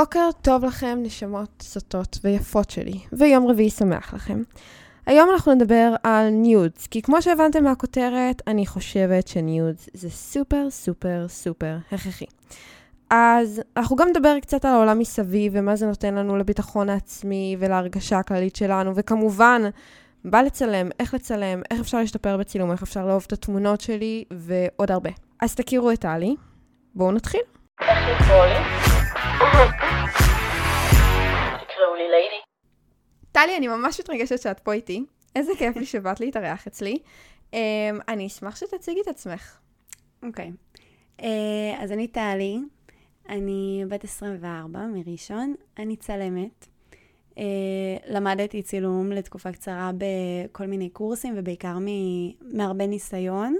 בוקר טוב לכם, נשמות סוטות ויפות שלי, ויום רביעי שמח לכם. היום אנחנו נדבר על nudes, כי כמו שהבנתם מהכותרת, אני חושבת ש nudes זה סופר סופר סופר הכרחי. אז אנחנו גם נדבר קצת על העולם מסביב, ומה זה נותן לנו לביטחון העצמי ולהרגשה הכללית שלנו, וכמובן, בא לצלם, איך לצלם, איך אפשר להשתפר בצילום, איך אפשר לאהוב את התמונות שלי, ועוד הרבה. אז תכירו את טלי. בואו נתחיל. טלי, אני ממש מתרגשת שאת פה איתי. איזה כיף לי שבאת להתארח אצלי. Um, אני אשמח שתציגי את עצמך. אוקיי. Okay. Uh, אז אני טלי, אני בת 24 מראשון, אני צלמת. Uh, למדתי צילום לתקופה קצרה בכל מיני קורסים, ובעיקר מ- מהרבה ניסיון.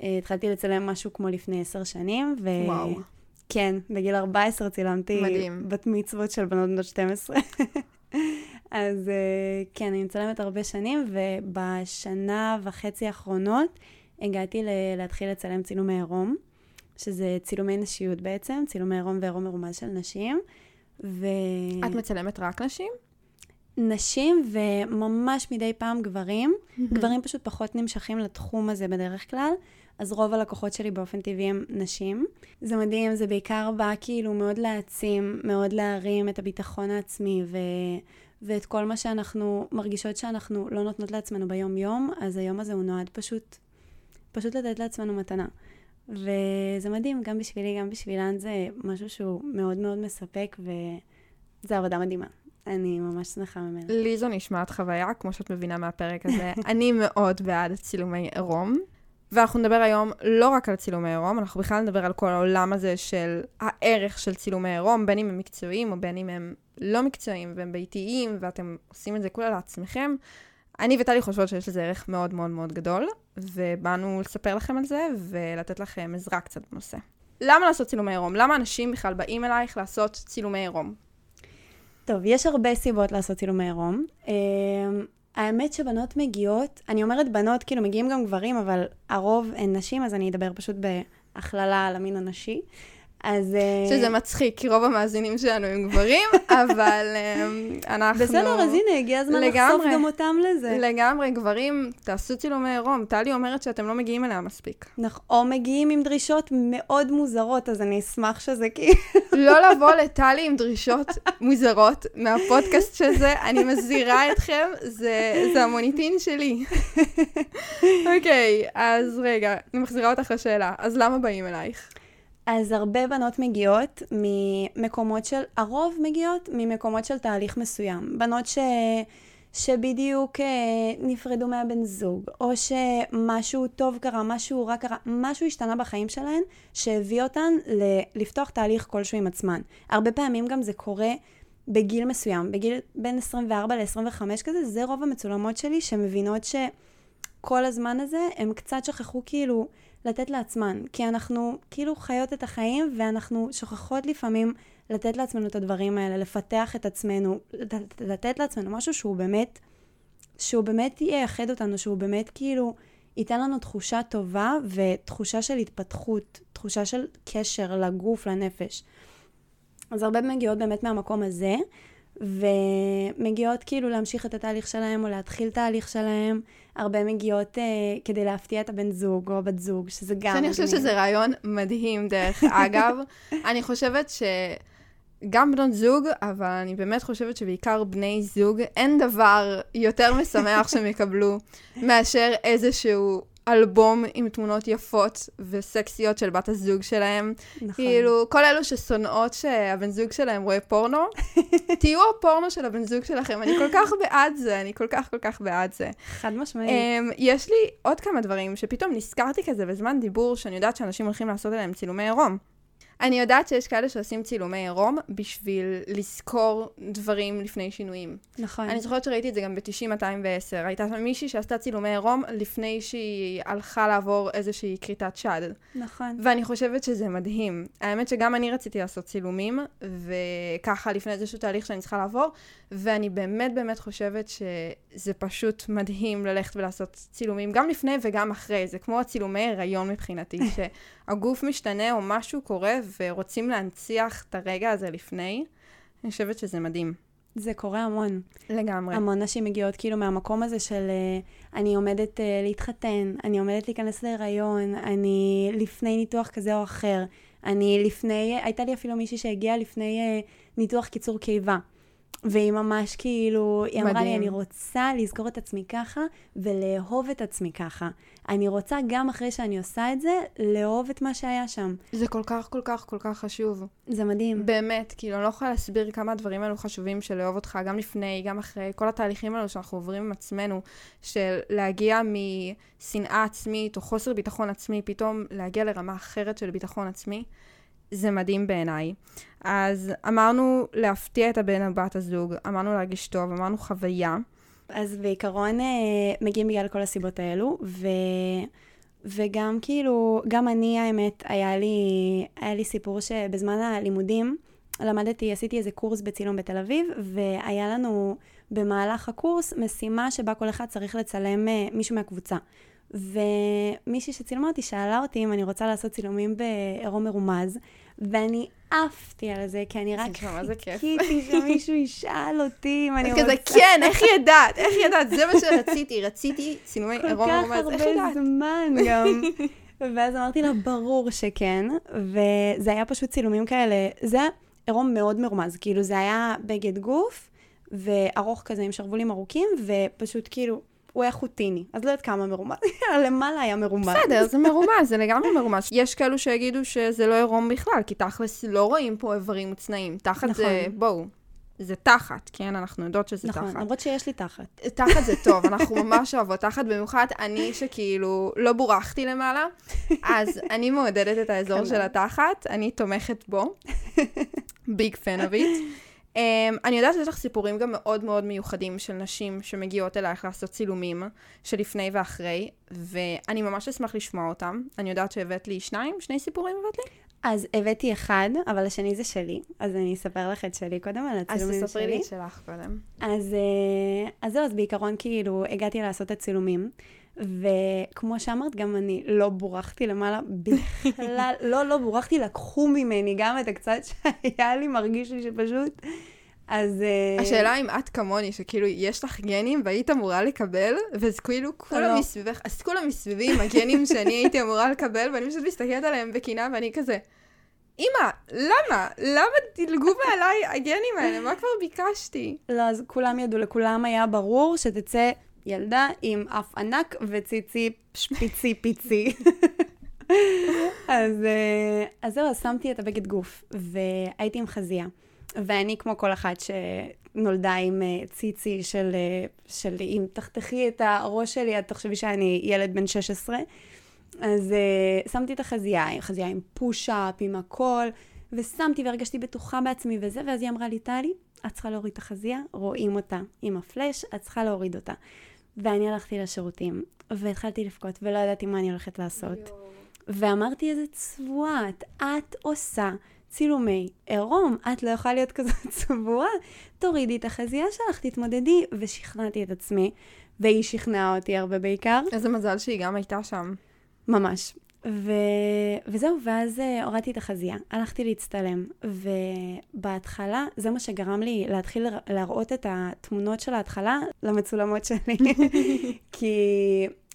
Uh, התחלתי לצלם משהו כמו לפני עשר שנים, ו... וואו. כן, בגיל 14 צילמתי מדהים. בת מצוות של בנות בנות 12. אז אה, כן, אני מצלמת הרבה שנים, ובשנה וחצי האחרונות הגעתי ל- להתחיל לצלם צילומי עירום, שזה צילומי נשיות בעצם, צילומי עירום ועירום מרומז של נשים. ו... את מצלמת רק נשים? נשים וממש מדי פעם גברים. גברים פשוט פחות נמשכים לתחום הזה בדרך כלל, אז רוב הלקוחות שלי באופן טבעי הם נשים. זה מדהים, זה בעיקר בא כאילו מאוד להעצים, מאוד להרים את הביטחון העצמי ו... ואת כל מה שאנחנו מרגישות שאנחנו לא נותנות לעצמנו ביום-יום, אז היום הזה הוא נועד פשוט, פשוט לתת לעצמנו מתנה. וזה מדהים, גם בשבילי, גם בשבילן זה משהו שהוא מאוד מאוד מספק, וזו עבודה מדהימה. אני ממש שמחה ממנה. לי זו נשמעת חוויה, כמו שאת מבינה מהפרק הזה. אני מאוד בעד צילומי עירום. ואנחנו נדבר היום לא רק על צילומי עירום, אנחנו בכלל נדבר על כל העולם הזה של הערך של צילומי עירום, בין אם הם מקצועיים או בין אם הם לא מקצועיים והם ביתיים, ואתם עושים את זה כולה לעצמכם. אני וטלי חושבות שיש לזה ערך מאוד מאוד מאוד גדול, ובאנו לספר לכם על זה ולתת לכם עזרה קצת בנושא. למה לעשות צילומי עירום? למה אנשים בכלל באים אלייך לעשות צילומי עירום? טוב, יש הרבה סיבות לעשות צילומי עירום. האמת שבנות מגיעות, אני אומרת בנות, כאילו מגיעים גם גברים, אבל הרוב הן נשים, אז אני אדבר פשוט בהכללה על המין הנשי. אז... אה, שזה מצחיק, כי רוב המאזינים שלנו הם גברים, אבל um, אנחנו... בסדר, אז הנה, הגיע הזמן לחשוף. גם אותם לזה. לגמרי, גברים, תעשו צילומי עירום. טלי אומרת שאתם לא מגיעים אליה מספיק. נכון, או מגיעים עם דרישות מאוד מוזרות, אז אני אשמח שזה כאילו... לא לבוא לטלי עם דרישות מוזרות מהפודקאסט של זה, אני מזהירה אתכם, זה, זה המוניטין שלי. אוקיי, אז רגע, אני מחזירה אותך לשאלה. אז למה באים אלייך? אז הרבה בנות מגיעות ממקומות של, הרוב מגיעות ממקומות של תהליך מסוים. בנות ש... שבדיוק אה, נפרדו מהבן זוג, או שמשהו טוב קרה, משהו רע קרה, משהו השתנה בחיים שלהן, שהביא אותן ל- לפתוח תהליך כלשהו עם עצמן. הרבה פעמים גם זה קורה בגיל מסוים, בגיל בין 24 ל-25 כזה, זה רוב המצולמות שלי שמבינות שכל הזמן הזה הם קצת שכחו כאילו לתת לעצמן, כי אנחנו כאילו חיות את החיים ואנחנו שוכחות לפעמים לתת לעצמנו את הדברים האלה, לפתח את עצמנו, לת- לתת לעצמנו משהו שהוא באמת, שהוא באמת ייחד אותנו, שהוא באמת כאילו ייתן לנו תחושה טובה ותחושה של התפתחות, תחושה של קשר לגוף, לנפש. אז הרבה מגיעות באמת מהמקום הזה, ומגיעות כאילו להמשיך את התהליך שלהם או להתחיל תהליך שלהם. הרבה מגיעות אה, כדי להפתיע את הבן זוג או הבת זוג, שזה גם שאני חושבת שזה רעיון מדהים, דרך אגב. אני חושבת שגם בנות זוג, אבל אני באמת חושבת שבעיקר בני זוג, אין דבר יותר משמח שהם יקבלו מאשר איזשהו אלבום עם תמונות יפות וסקסיות של בת הזוג שלהם. נכון. כאילו, כל אלו ששונאות שהבן זוג שלהם רואה פורנו, תהיו הפורנו של הבן זוג שלכם. אני כל כך בעד זה, אני כל כך כל כך בעד זה. חד משמעית. Um, יש לי עוד כמה דברים שפתאום נזכרתי כזה בזמן דיבור, שאני יודעת שאנשים הולכים לעשות עליהם צילומי עירום. אני יודעת שיש כאלה שעושים צילומי עירום בשביל לזכור דברים לפני שינויים. נכון. אני זוכרת שראיתי את זה גם ב-90-210. הייתה שם מישהי שעשתה צילומי עירום לפני שהיא הלכה לעבור איזושהי כריתת שד. נכון. ואני חושבת שזה מדהים. האמת שגם אני רציתי לעשות צילומים, וככה לפני איזשהו תהליך שאני צריכה לעבור, ואני באמת באמת חושבת שזה פשוט מדהים ללכת ולעשות צילומים, גם לפני וגם אחרי. זה כמו הצילומי הריון מבחינתי, שהגוף משתנה או משהו קורה, ורוצים להנציח את הרגע הזה לפני, אני חושבת שזה מדהים. זה קורה המון. לגמרי. המון נשים מגיעות כאילו מהמקום הזה של uh, אני עומדת uh, להתחתן, אני עומדת להיכנס להיריון, אני לפני ניתוח כזה או אחר, אני לפני, הייתה לי אפילו מישהי שהגיעה לפני uh, ניתוח קיצור קיבה. והיא ממש כאילו, היא אמרה מדהים. לי, אני רוצה לזכור את עצמי ככה ולאהוב את עצמי ככה. אני רוצה גם אחרי שאני עושה את זה, לאהוב את מה שהיה שם. זה כל כך, כל כך, כל כך חשוב. זה מדהים. באמת, כאילו, אני לא יכולה להסביר כמה הדברים האלו חשובים של לאהוב אותך, גם לפני, גם אחרי, כל התהליכים האלו שאנחנו עוברים עם עצמנו, של להגיע משנאה עצמית או חוסר ביטחון עצמי, פתאום להגיע לרמה אחרת של ביטחון עצמי, זה מדהים בעיניי. אז אמרנו להפתיע את הבן או בת הזוג, אמרנו להרגיש טוב, אמרנו חוויה. אז בעיקרון אה, מגיעים בגלל כל הסיבות האלו, ו... וגם כאילו, גם אני האמת, היה לי, היה לי סיפור שבזמן הלימודים למדתי, עשיתי איזה קורס בצילום בתל אביב, והיה לנו במהלך הקורס משימה שבה כל אחד צריך לצלם אה, מישהו מהקבוצה. ומישהי שצילמה אותי שאלה אותי אם אני רוצה לעשות צילומים בעירום מרומז, ואני עפתי על זה, כי אני רק. חיכיתי שמישהו ישאל אותי אם אני רוצה... כזה, כן, איך ידעת? איך ידעת? זה מה שרציתי, רציתי צילומי כל עירום כך מרומז, איך הרבה ידעת? זמן גם. ואז אמרתי לה, ברור שכן, וזה היה פשוט צילומים כאלה, זה עירום מאוד מרומז, כאילו זה היה בגד גוף, וארוך כזה עם שרוולים ארוכים, ופשוט כאילו, הוא היה חוטיני, אז לא יודעת כמה מרומז, למעלה היה מרומז. בסדר, זה מרומז, זה לגמרי מרומז. יש כאלו שיגידו שזה לא עירום בכלל, כי תכלס לא רואים פה איברים מוצנעים. תחת זה, נכון. בואו, זה תחת, כן? אנחנו יודעות שזה נכון, תחת. למרות שיש לי תחת. תחת זה טוב, אנחנו ממש אוהבות תחת, במיוחד אני שכאילו לא בורחתי למעלה, אז אני מעודדת את האזור כנ"ל. של התחת, אני תומכת בו, ביג פן it. Um, אני יודעת שיש לך סיפורים גם מאוד מאוד מיוחדים של נשים שמגיעות אלייך לעשות צילומים של לפני ואחרי, ואני ממש אשמח לשמוע אותם. אני יודעת שהבאת לי שניים, שני סיפורים הבאת לי? אז הבאתי אחד, אבל השני זה שלי, אז אני אספר לך את שלי קודם על אז הצילומים שלי. תספרי לי את שלך קודם. אז, אה, אז זהו, אז בעיקרון כאילו הגעתי לעשות את הצילומים, וכמו שאמרת, גם אני לא בורחתי למעלה בכלל, לא, לא בורחתי, לקחו ממני גם את הקצת שהיה לי, מרגיש לי שפשוט... אז... אה, השאלה אם את כמוני, שכאילו יש לך גנים והיית אמורה לקבל, ואז כאילו כולם לא. מסביבך, אז כולם מסביבי עם הגנים שאני הייתי אמורה לקבל, ואני פשוט מסתכלת עליהם בקנאה, ואני כזה, אמא, למה? למה דילגו מעליי הגנים האלה? מה כבר ביקשתי? לא, אז כולם ידעו, לכולם היה ברור שתצא ילדה עם אף ענק וציצי שפיצי פיצי. אז, אה, אז זהו, אז שמתי את הבגד גוף, והייתי עם חזייה. ואני, כמו כל אחת שנולדה עם אה, ציצי של, אה, של אם תחתכי את הראש שלי, את תחשבי שאני ילד בן 16. אז שמתי את החזייה, חזייה עם פוש-אפ, עם הכל, ושמתי והרגשתי בטוחה בעצמי וזה, ואז היא אמרה לי, טלי, את צריכה להוריד את החזייה, רואים אותה עם הפלאש, את צריכה להוריד אותה. ואני הלכתי לשירותים, והתחלתי לבכות, ולא ידעתי מה אני הולכת לעשות. ואמרתי, איזה צבועה את, את עושה צילומי עירום, את לא יכולה להיות כזאת צבועה, תורידי את החזייה שלך, תתמודדי, ושכנעתי את עצמי, והיא שכנעה אותי הרבה בעיקר. איזה מזל שהיא גם הייתה שם. ממש. ו... וזהו, ואז אה, הורדתי את החזייה, הלכתי להצטלם, ובהתחלה זה מה שגרם לי להתחיל להראות את התמונות של ההתחלה למצולמות שלי. כי,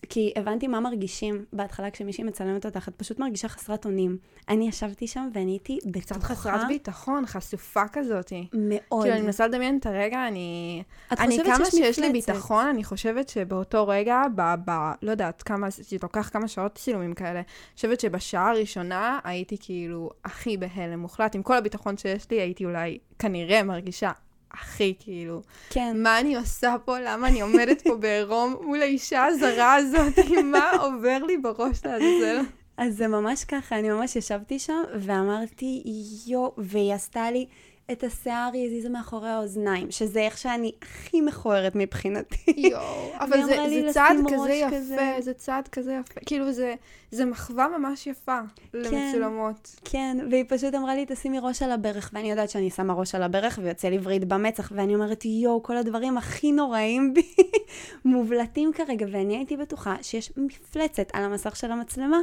כי הבנתי מה מרגישים בהתחלה כשמישהי מצלמת אותך, את פשוט מרגישה חסרת אונים. אני ישבתי שם ואני הייתי בטוחה קצת חסרת ביטחון, חשופה כזאתי. מאוד. כאילו, אני מנסה לדמיין את הרגע, אני... את אני, חושבת כמה שיש לי מפלצת. ביטחון, אני חושבת שבאותו רגע, ב... ב לא יודעת, כמה, זה לוקח כמה שעות צילומים כאלה. אני חושבת שבשעה הראשונה הייתי כאילו הכי בהלם מוחלט. עם כל הביטחון שיש לי, הייתי אולי כנראה מרגישה הכי כאילו, כן. מה אני עושה פה? למה אני עומדת פה בעירום מול האישה הזרה הזאת? מה עובר לי בראש לעזאזל? אז זה ממש ככה, אני ממש ישבתי שם ואמרתי, יו, והיא עשתה לי את השיער, היא הזיזה מאחורי האוזניים, שזה איך שאני הכי מכוערת מבחינתי. יואו, אבל זה, זה צעד כזה יפה, כזה. זה צעד כזה יפה. כאילו, זה, זה מחווה ממש יפה למצולמות. כן, והיא פשוט אמרה לי, תשימי ראש על הברך, ואני יודעת שאני שמה ראש על הברך ויוצא לי וריד במצח, ואני אומרת, יואו, כל הדברים הכי נוראים בי מובלטים כרגע, ואני הייתי בטוחה שיש מפלצת על המסך של המצלמה,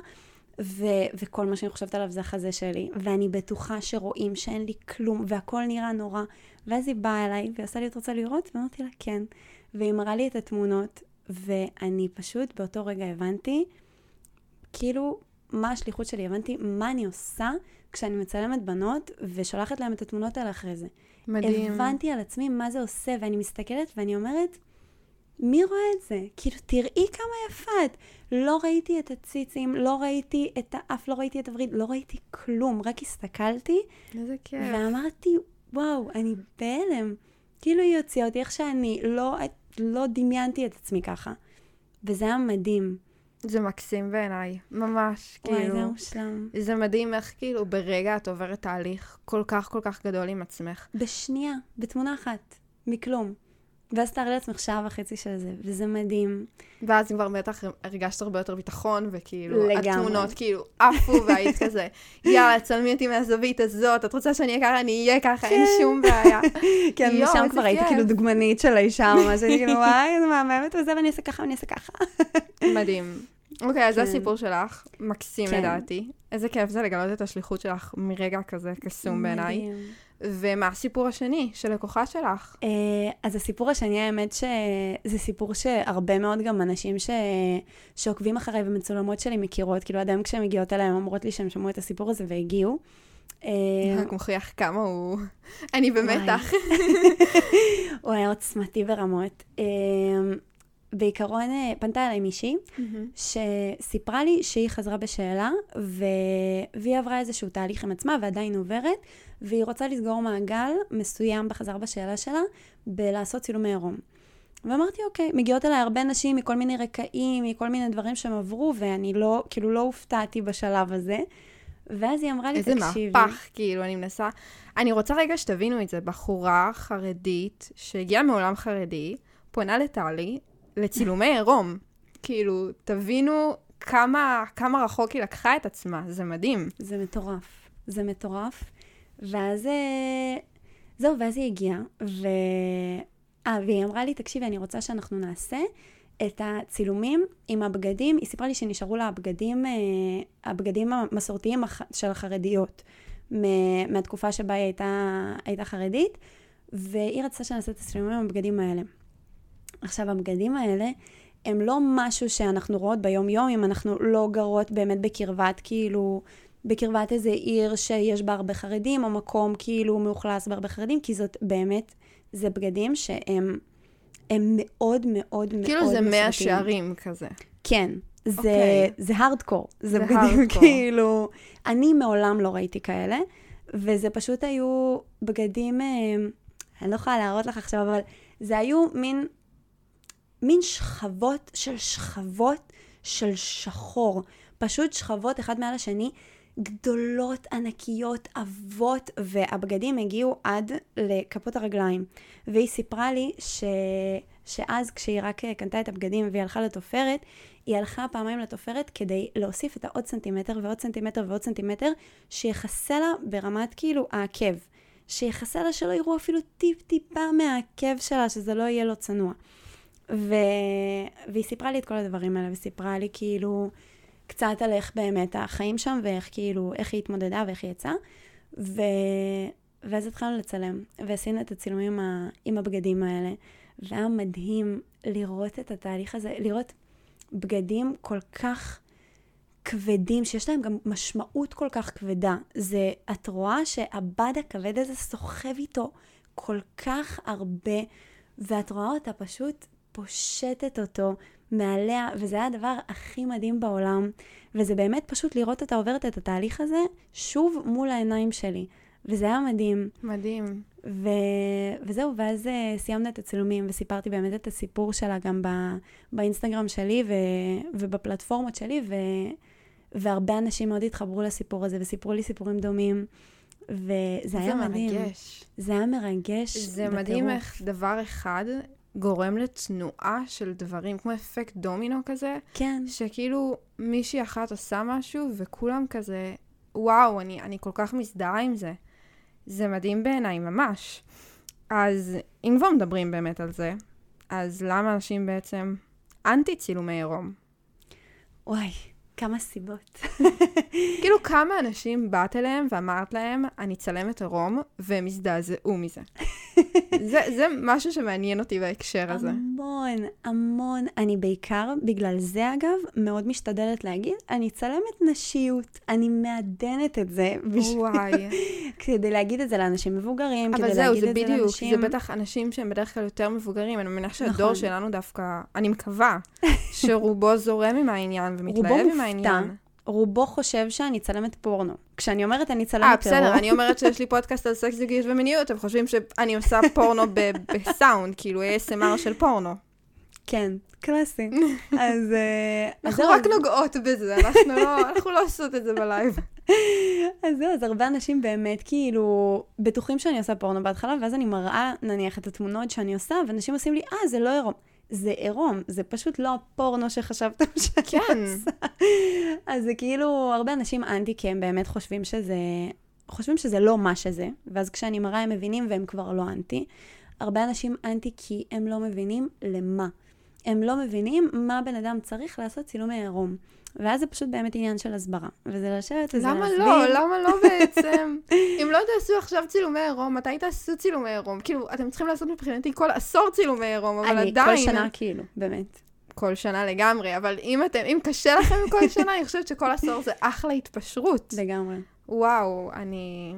ו- וכל מה שאני חושבת עליו זה החזה שלי, ואני בטוחה שרואים שאין לי כלום, והכל נראה נורא. ואז היא באה אליי, והיא עושה לי, את רוצה לראות? ואמרתי לה, כן. והיא מראה לי את התמונות, ואני פשוט באותו רגע הבנתי, כאילו, מה השליחות שלי, הבנתי מה אני עושה כשאני מצלמת בנות ושולחת להם את התמונות האלה אחרי זה. מדהים. הבנתי על עצמי מה זה עושה, ואני מסתכלת ואני אומרת, מי רואה את זה? כאילו, תראי כמה יפה את. לא ראיתי את הציצים, לא ראיתי את האף, לא ראיתי את הווריד, לא ראיתי כלום, רק הסתכלתי איזה כיף. ואמרתי, וואו, אני בהלם. כאילו היא הוציאה אותי איך שאני, לא, לא דמיינתי את עצמי ככה. וזה היה מדהים. זה מקסים בעיניי, ממש, וואי, כאילו. זה מושלם. זה מדהים איך כאילו ברגע את עוברת תהליך כל כך כל כך גדול עם עצמך. בשנייה, בתמונה אחת, מכלום. ואז תארי לעצמך שעה וחצי של זה, וזה מדהים. ואז כבר בטח הרגשת הרבה יותר ביטחון, וכאילו, לגמרי. התמונות כאילו עפו, והיית כזה, יאללה, צלמי אותי מהזווית הזאת, את רוצה שאני אהיה ככה, אני אהיה ככה, אין שום בעיה. כן, יואו, משם כבר הייתי. כאילו דוגמנית של האישה ממש, אני כאילו, וואי, איזה מהממת וזה, ואני אעשה ככה, ואני אעשה ככה. מדהים. אוקיי, אז זה כן. הסיפור שלך, מקסים כן. לדעתי. איזה כיף זה לגלות את השליחות שלך מרגע כזה קסום בעיניי. ומה הסיפור השני של לקוחה שלך? אה, אז הסיפור השני, האמת שזה סיפור שהרבה מאוד גם אנשים ש... שעוקבים אחריי ומצולמות שלי מכירות, כאילו עד היום כשהן מגיעות אליי, הן אומרות לי שהן שמעו את הסיפור הזה והגיעו. אה, רק מוכיח כמה הוא... אני במתח. הוא היה עוצמתי ברמות. בעיקרון אה, פנתה אליי מישהי, שסיפרה לי שהיא חזרה בשאלה, ו... והיא עברה איזשהו תהליך עם עצמה ועדיין עוברת, והיא רוצה לסגור מעגל מסוים בחזרה בשאלה שלה, בלעשות צילומי עירום. ואמרתי, אוקיי, מגיעות אליי הרבה נשים מכל מיני רקעים, מכל מיני דברים שהם עברו, ואני לא, כאילו לא הופתעתי בשלב הזה. ואז היא אמרה לי, איזה תקשיבי. מהפך, כאילו, אני מנסה... אני רוצה רגע שתבינו את זה. בחורה חרדית שהגיעה מעולם חרדי, פונה לטלי לצילומי עירום. כאילו, תבינו כמה, כמה רחוק היא לקחה את עצמה, זה מדהים. זה מטורף. זה מטורף. ואז... אה, זהו, ואז היא הגיעה, ו... אה, והיא אמרה לי, תקשיבי, אני רוצה שאנחנו נעשה את הצילומים עם הבגדים. היא סיפרה לי שנשארו לה הבגדים, אה, הבגדים המסורתיים של החרדיות, מהתקופה שבה היא הייתה, הייתה חרדית, והיא רצתה שנעשה את הצילומים עם הבגדים האלה. עכשיו, הבגדים האלה הם לא משהו שאנחנו רואות ביום-יום, אם אנחנו לא גרות באמת בקרבת, כאילו, בקרבת איזה עיר שיש בה הרבה חרדים, או מקום כאילו מאוכלס בהרבה חרדים, כי זאת באמת, זה בגדים שהם הם מאוד מאוד מאוד כאילו זה מאה. שערים כזה. כן. זה, אוקיי. זה הארדקור, זה, זה בגדים הארדקור. כאילו, אני מעולם לא ראיתי כאלה, וזה פשוט היו בגדים, אה, אני לא יכולה להראות לך עכשיו, אבל זה היו מין, מין שכבות של שכבות של שחור, פשוט שכבות אחד מעל השני, גדולות, ענקיות, עבות, והבגדים הגיעו עד לכפות הרגליים. והיא סיפרה לי ש... שאז כשהיא רק אה, קנתה את הבגדים והיא הלכה לתופרת, היא הלכה פעמיים לתופרת כדי להוסיף את העוד סנטימטר ועוד סנטימטר ועוד סנטימטר, שיחסה לה ברמת כאילו העקב. שיחסה לה שלא יראו אפילו טיפ-טיפה מהעקב שלה, שזה לא יהיה לו צנוע. ו... והיא סיפרה לי את כל הדברים האלה, וסיפרה לי כאילו קצת על איך באמת החיים שם, ואיך כאילו, איך היא התמודדה ואיך היא יצאה. ו... ואז התחלנו לצלם, ועשינו את הצילומים ה... עם הבגדים האלה. והיה מדהים לראות את התהליך הזה, לראות בגדים כל כך כבדים, שיש להם גם משמעות כל כך כבדה. זה, את רואה שהבד הכבד הזה סוחב איתו כל כך הרבה, ואת רואה אותה פשוט פושטת אותו מעליה, וזה היה הדבר הכי מדהים בעולם. וזה באמת פשוט לראות אותה עוברת את התהליך הזה שוב מול העיניים שלי. וזה היה מדהים. מדהים. ו... וזהו, ואז uh, סיימנו את הצילומים, וסיפרתי באמת את הסיפור שלה גם ב... באינסטגרם שלי ו... ובפלטפורמות שלי, ו... והרבה אנשים מאוד התחברו לסיפור הזה, וסיפרו לי סיפורים דומים, וזה היה מדהים. זה מרגש. זה היה מרגש זה בטירוף. מדהים איך דבר אחד גורם לתנועה של דברים, כמו אפקט דומינו כזה, כן, שכאילו מישהי אחת עושה משהו וכולם כזה, וואו, אני, אני כל כך מזדהה עם זה. זה מדהים בעיניי, ממש. אז אם כבר מדברים באמת על זה, אז למה אנשים בעצם אנטי צילומי עירום? וואי, כמה סיבות. כאילו, כמה אנשים באת אליהם ואמרת להם, אני צלמת עירום, והם הזדעזעו מזה. זה, זה משהו שמעניין אותי בהקשר הזה. המון, המון. אני בעיקר, בגלל זה אגב, מאוד משתדלת להגיד, אני צלמת נשיות. אני מעדנת את זה. בשביל- וואי. כדי להגיד את זה לאנשים מבוגרים, אבל כדי זהו, להגיד זה את זה בדיוק, לאנשים... זה בטח אנשים שהם בדרך כלל יותר מבוגרים. אני מניח שהדור נכון. שלנו דווקא, אני מקווה, שרובו זורם עם העניין ומתלהב עם העניין. רובו חושב שאני צלמת פורנו. כשאני אומרת אני צלמת אה, עירום... בסדר, אני אומרת שיש לי פודקאסט על סקס זוגיות ומיניות, הם חושבים שאני עושה פורנו בסאונד, כאילו ASMR של פורנו. כן, קלאסי. אז... אה, אנחנו רק נוגעות בזה, אנחנו לא- אנחנו לא עושות את זה ב live. אז זהו, אז הרבה אנשים באמת כאילו בטוחים שאני עושה פורנו בהתחלה, ואז אני מראה נניח את התמונות שאני עושה, ואנשים עושים לי, אה, זה לא עירום. זה עירום, זה פשוט לא הפורנו שחשבתם שאני כן. עושה. אז זה כאילו, הרבה אנשים אנטי, כי הם באמת חושבים שזה, חושבים שזה לא מה שזה, ואז כשאני מראה הם מבינים והם כבר לא אנטי. הרבה אנשים אנטי כי הם לא מבינים למה. הם לא מבינים מה בן אדם צריך לעשות צילומי עירום. ואז זה פשוט באמת עניין של הסברה. וזה לשבת וזה למה להסביר. לא? למה לא בעצם? אם לא תעשו עכשיו צילומי עירום, מתי תעשו צילומי עירום? כאילו, אתם צריכים לעשות מבחינתי כל עשור צילומי עירום, אבל אני עדיין... כל שנה כאילו, באמת. כל שנה לגמרי, אבל אם אתם, אם קשה לכם כל שנה, אני חושבת שכל עשור זה אחלה התפשרות. לגמרי. וואו, אני...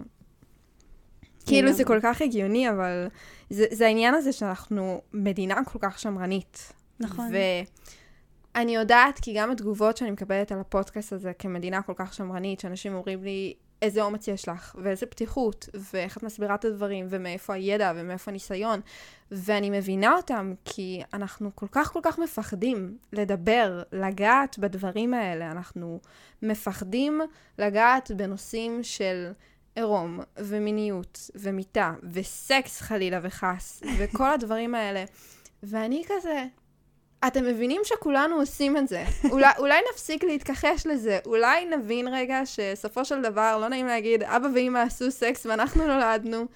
כאילו זה. כל כך הגיוני, אבל זה, זה העניין הזה שאנחנו מדינה כל כך שמרנית. נכון. ואני יודעת, כי גם התגובות שאני מקבלת על הפודקאסט הזה כמדינה כל כך שמרנית, שאנשים אומרים לי, איזה אומץ יש לך, ואיזה פתיחות, ואיך את מסבירה את הדברים, ומאיפה הידע, ומאיפה הניסיון. ואני מבינה אותם, כי אנחנו כל כך כל כך מפחדים לדבר, לגעת בדברים האלה. אנחנו מפחדים לגעת בנושאים של עירום, ומיניות, ומיטה, וסקס חלילה וחס, וכל הדברים האלה. ואני כזה, אתם מבינים שכולנו עושים את זה. אולי, אולי נפסיק להתכחש לזה, אולי נבין רגע שסופו של דבר, לא נעים להגיד, אבא ואמא עשו סקס ואנחנו נולדנו,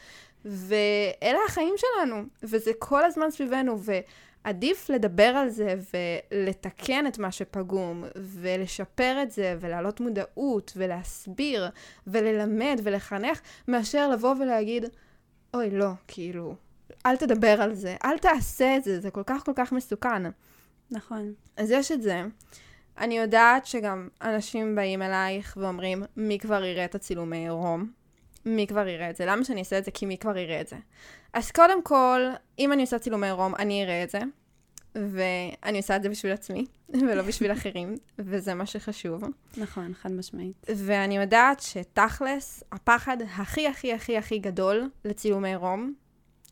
ואלה החיים שלנו, וזה כל הזמן סביבנו, ועדיף לדבר על זה ולתקן את מה שפגום, ולשפר את זה, ולהעלות מודעות, ולהסביר, וללמד, ולחנך, מאשר לבוא ולהגיד, אוי, לא, כאילו, אל תדבר על זה, אל תעשה את זה, זה כל כך כל כך מסוכן. נכון. אז יש את זה. אני יודעת שגם אנשים באים אלייך ואומרים, מי כבר יראה את הצילומי עירום? מי כבר יראה את זה? למה שאני אעשה את זה? כי מי כבר יראה את זה? אז קודם כל, אם אני עושה צילומי עירום, אני אראה את זה. ואני עושה את זה בשביל עצמי, ולא בשביל אחרים, וזה מה שחשוב. נכון, חד משמעית. ואני יודעת שתכלס, הפחד הכי הכי הכי הכי גדול לצילומי עירום,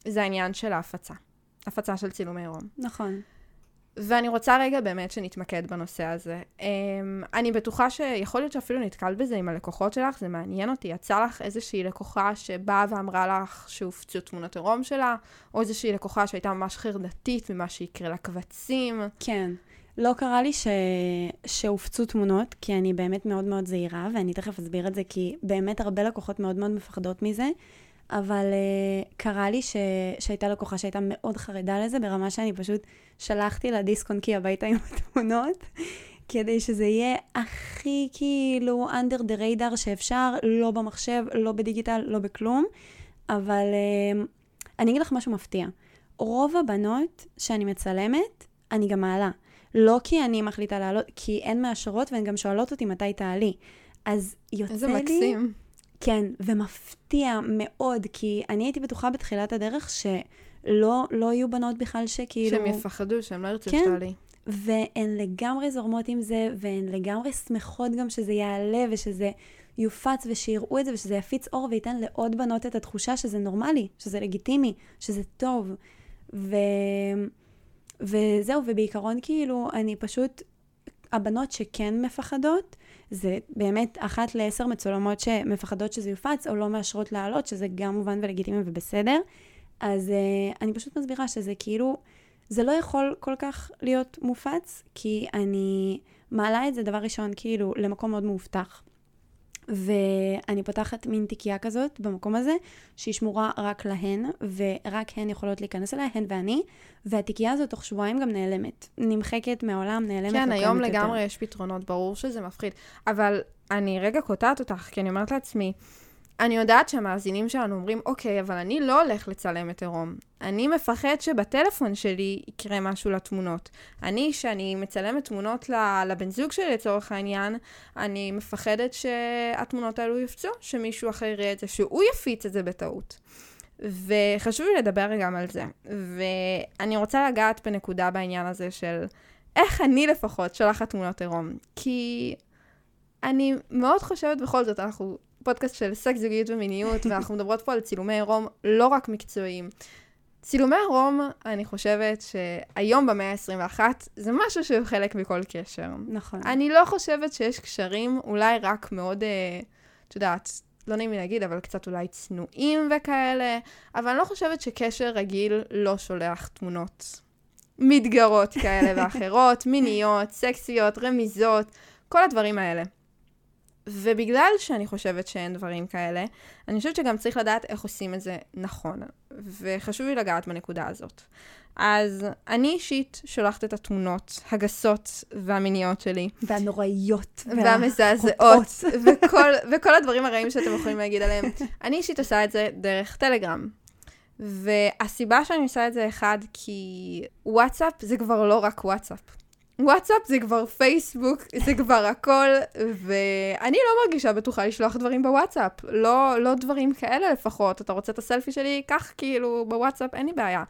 זה העניין של ההפצה. הפצה של צילומי עירום. נכון. ואני רוצה רגע באמת שנתמקד בנושא הזה. Um, אני בטוחה שיכול להיות שאפילו נתקלת בזה עם הלקוחות שלך, זה מעניין אותי. יצא לך איזושהי לקוחה שבאה ואמרה לך שהופצו תמונות עירום שלה, או איזושהי לקוחה שהייתה ממש חרדתית ממה שיקרה לקבצים. כן. לא קרה לי ש... שהופצו תמונות, כי אני באמת מאוד מאוד זהירה, ואני תכף אסביר את זה, כי באמת הרבה לקוחות מאוד מאוד מפחדות מזה, אבל uh, קרה לי ש... שהייתה לקוחה שהייתה מאוד חרדה לזה, ברמה שאני פשוט שלחתי לה דיסק און קי הביתה עם התמונות, כדי שזה יהיה הכי כאילו under the radar שאפשר, לא במחשב, לא בדיגיטל, לא בכלום, אבל uh, אני אגיד לך משהו מפתיע. רוב הבנות שאני מצלמת, אני גם מעלה. לא כי אני מחליטה לעלות, כי הן מאשרות והן גם שואלות אותי מתי תעלי. אז יוצא איזה לי... מקסים. כן, ומפתיע מאוד, כי אני הייתי בטוחה בתחילת הדרך שלא לא יהיו בנות בכלל שכאילו... שהם יפחדו, שהם לא ירצו כן. שתעלי. והן לגמרי זורמות עם זה, והן לגמרי שמחות גם שזה יעלה ושזה יופץ ושיראו את זה ושזה יפיץ אור וייתן לעוד בנות את התחושה שזה נורמלי, שזה לגיטימי, שזה טוב. ו... וזהו, ובעיקרון כאילו, אני פשוט, הבנות שכן מפחדות, זה באמת אחת לעשר מצולמות שמפחדות שזה יופץ, או לא מאשרות לעלות, שזה גם מובן ולגיטימי ובסדר. אז uh, אני פשוט מסבירה שזה כאילו, זה לא יכול כל כך להיות מופץ, כי אני מעלה את זה דבר ראשון, כאילו, למקום מאוד מאובטח. ואני פותחת מין תיקייה כזאת במקום הזה, שהיא שמורה רק להן, ורק הן יכולות להיכנס אליה, הן ואני, והתיקייה הזאת תוך שבועיים גם נעלמת. נמחקת מהעולם, נעלמת. כן, היום לגמרי יותר. יש פתרונות, ברור שזה מפחיד. אבל אני רגע קוטעת אותך, כי אני אומרת לעצמי, אני יודעת שהמאזינים שלנו אומרים, אוקיי, אבל אני לא הולך לצלם את עירום. אני מפחד שבטלפון שלי יקרה משהו לתמונות. אני, שאני מצלמת תמונות לבן זוג שלי לצורך העניין, אני מפחדת שהתמונות האלו יופצו, שמישהו אחר יראה את זה, שהוא יפיץ את זה בטעות. וחשוב לי לדבר גם על זה. ואני רוצה לגעת בנקודה בעניין הזה של איך אני לפחות שולחת תמונות עירום. כי אני מאוד חושבת בכל זאת, אנחנו פודקאסט של סקס, זוגיות ומיניות, ואנחנו מדברות פה על צילומי עירום לא רק מקצועיים. צילומי עירום, אני חושבת שהיום במאה ה-21, זה משהו שהוא חלק מכל קשר. נכון. אני לא חושבת שיש קשרים, אולי רק מאוד, אה, את יודעת, לא נעים לי להגיד, אבל קצת אולי צנועים וכאלה, אבל אני לא חושבת שקשר רגיל לא שולח תמונות מתגרות כאלה ואחרות, מיניות, סקסיות, רמיזות, כל הדברים האלה. ובגלל שאני חושבת שאין דברים כאלה, אני חושבת שגם צריך לדעת איך עושים את זה נכון. וחשוב לי לגעת בנקודה הזאת. אז אני אישית שולחת את התמונות הגסות והמיניות שלי, והנוראיות. והמזעזעות, וכל, וכל הדברים הרעים שאתם יכולים להגיד עליהם. אני אישית עושה את זה דרך טלגרם. והסיבה שאני עושה את זה, אחד, כי וואטסאפ זה כבר לא רק וואטסאפ. וואטסאפ זה כבר פייסבוק, זה כבר הכל, ואני לא מרגישה בטוחה לשלוח דברים בוואטסאפ. לא, לא דברים כאלה לפחות. אתה רוצה את הסלפי שלי? קח כאילו בוואטסאפ, אין לי בעיה.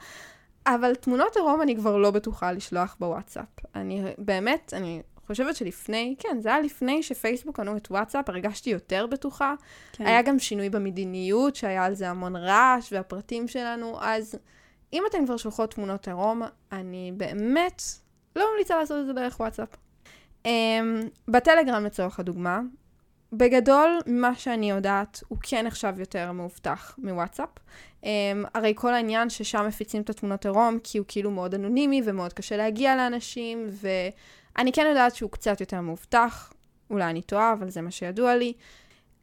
אבל תמונות עירום אני כבר לא בטוחה לשלוח בוואטסאפ. אני באמת, אני חושבת שלפני, כן, זה היה לפני שפייסבוק קנו את וואטסאפ, הרגשתי יותר בטוחה. כן. היה גם שינוי במדיניות, שהיה על זה המון רעש, והפרטים שלנו, אז אם אתן כבר שולחות תמונות עירום, אני באמת לא ממליצה לעשות את זה דרך וואטסאפ. Um, בטלגרם לצורך הדוגמה, בגדול, מה שאני יודעת, הוא כן נחשב יותר מאובטח מוואטסאפ. Um, הרי כל העניין ששם מפיצים את התמונות עירום, כי הוא כאילו מאוד אנונימי ומאוד קשה להגיע לאנשים, ואני כן יודעת שהוא קצת יותר מאובטח, אולי אני טועה, אבל זה מה שידוע לי.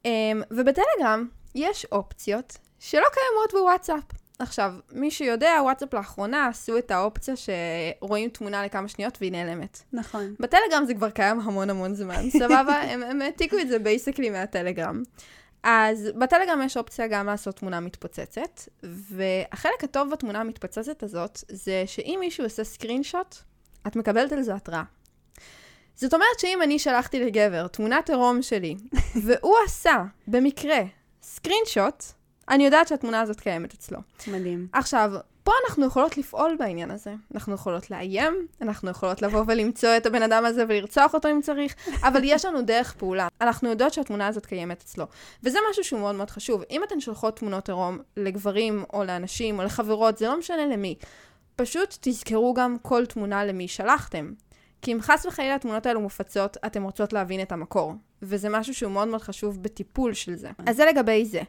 Um, ובטלגרם יש אופציות שלא קיימות בוואטסאפ. עכשיו, מי שיודע, וואטסאפ לאחרונה עשו את האופציה שרואים תמונה לכמה שניות והיא נעלמת. נכון. בטלגרם זה כבר קיים המון המון זמן, סבבה? הם, הם העתיקו את זה basically מהטלגרם. אז בטלגרם יש אופציה גם לעשות תמונה מתפוצצת, והחלק הטוב בתמונה המתפוצצת הזאת, זה שאם מישהו עושה screenshot, את מקבלת על זה התראה. זאת אומרת שאם אני שלחתי לגבר תמונת עירום שלי, והוא עשה, במקרה, סקרין שוט, אני יודעת שהתמונה הזאת קיימת אצלו. מדהים. עכשיו, פה אנחנו יכולות לפעול בעניין הזה. אנחנו יכולות לאיים, אנחנו יכולות לבוא ולמצוא את הבן אדם הזה ולרצוח אותו אם צריך, אבל יש לנו דרך פעולה. אנחנו יודעות שהתמונה הזאת קיימת אצלו. וזה משהו שהוא מאוד מאוד חשוב. אם אתן שולחות תמונות עירום לגברים או לאנשים או לחברות, זה לא משנה למי. פשוט תזכרו גם כל תמונה למי שלחתם. כי אם חס וחלילה התמונות האלו מופצות, אתן רוצות להבין את המקור. וזה משהו שהוא מאוד מאוד חשוב בטיפול של זה. אז זה לגבי זה.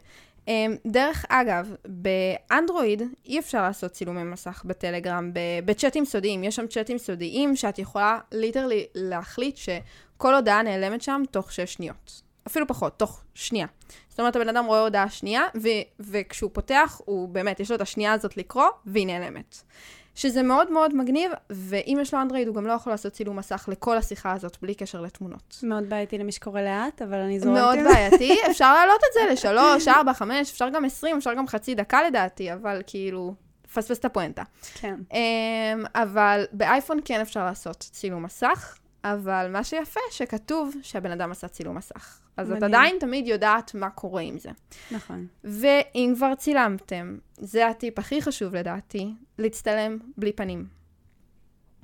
Um, דרך אגב, באנדרואיד אי אפשר לעשות צילומי מסך בטלגרם, בצ'אטים סודיים. יש שם צ'אטים סודיים שאת יכולה ליטרלי להחליט שכל הודעה נעלמת שם תוך 6 שניות. אפילו פחות, תוך שנייה. זאת אומרת, הבן אדם רואה הודעה שנייה, ו- וכשהוא פותח, הוא באמת, יש לו את השנייה הזאת לקרוא, והיא נעלמת. שזה מאוד מאוד מגניב, ואם יש לו אנדרואיד, הוא גם לא יכול לעשות צילום מסך לכל השיחה הזאת, בלי קשר לתמונות. מאוד בעייתי למי שקורא לאט, אבל אני זורמת. מאוד. בעייתי, אפשר להעלות את זה לשלוש, ארבע, חמש, אפשר גם עשרים, אפשר גם חצי דקה לדעתי, אבל כאילו, פספס את הפואנטה. כן. Um, אבל באייפון כן אפשר לעשות צילום מסך, אבל מה שיפה, שכתוב שהבן אדם עשה צילום מסך. אז את מדהים. עדיין תמיד יודעת מה קורה עם זה. נכון. ואם כבר צילמתם, זה הטיפ הכי חשוב לדעתי, להצטלם בלי פנים.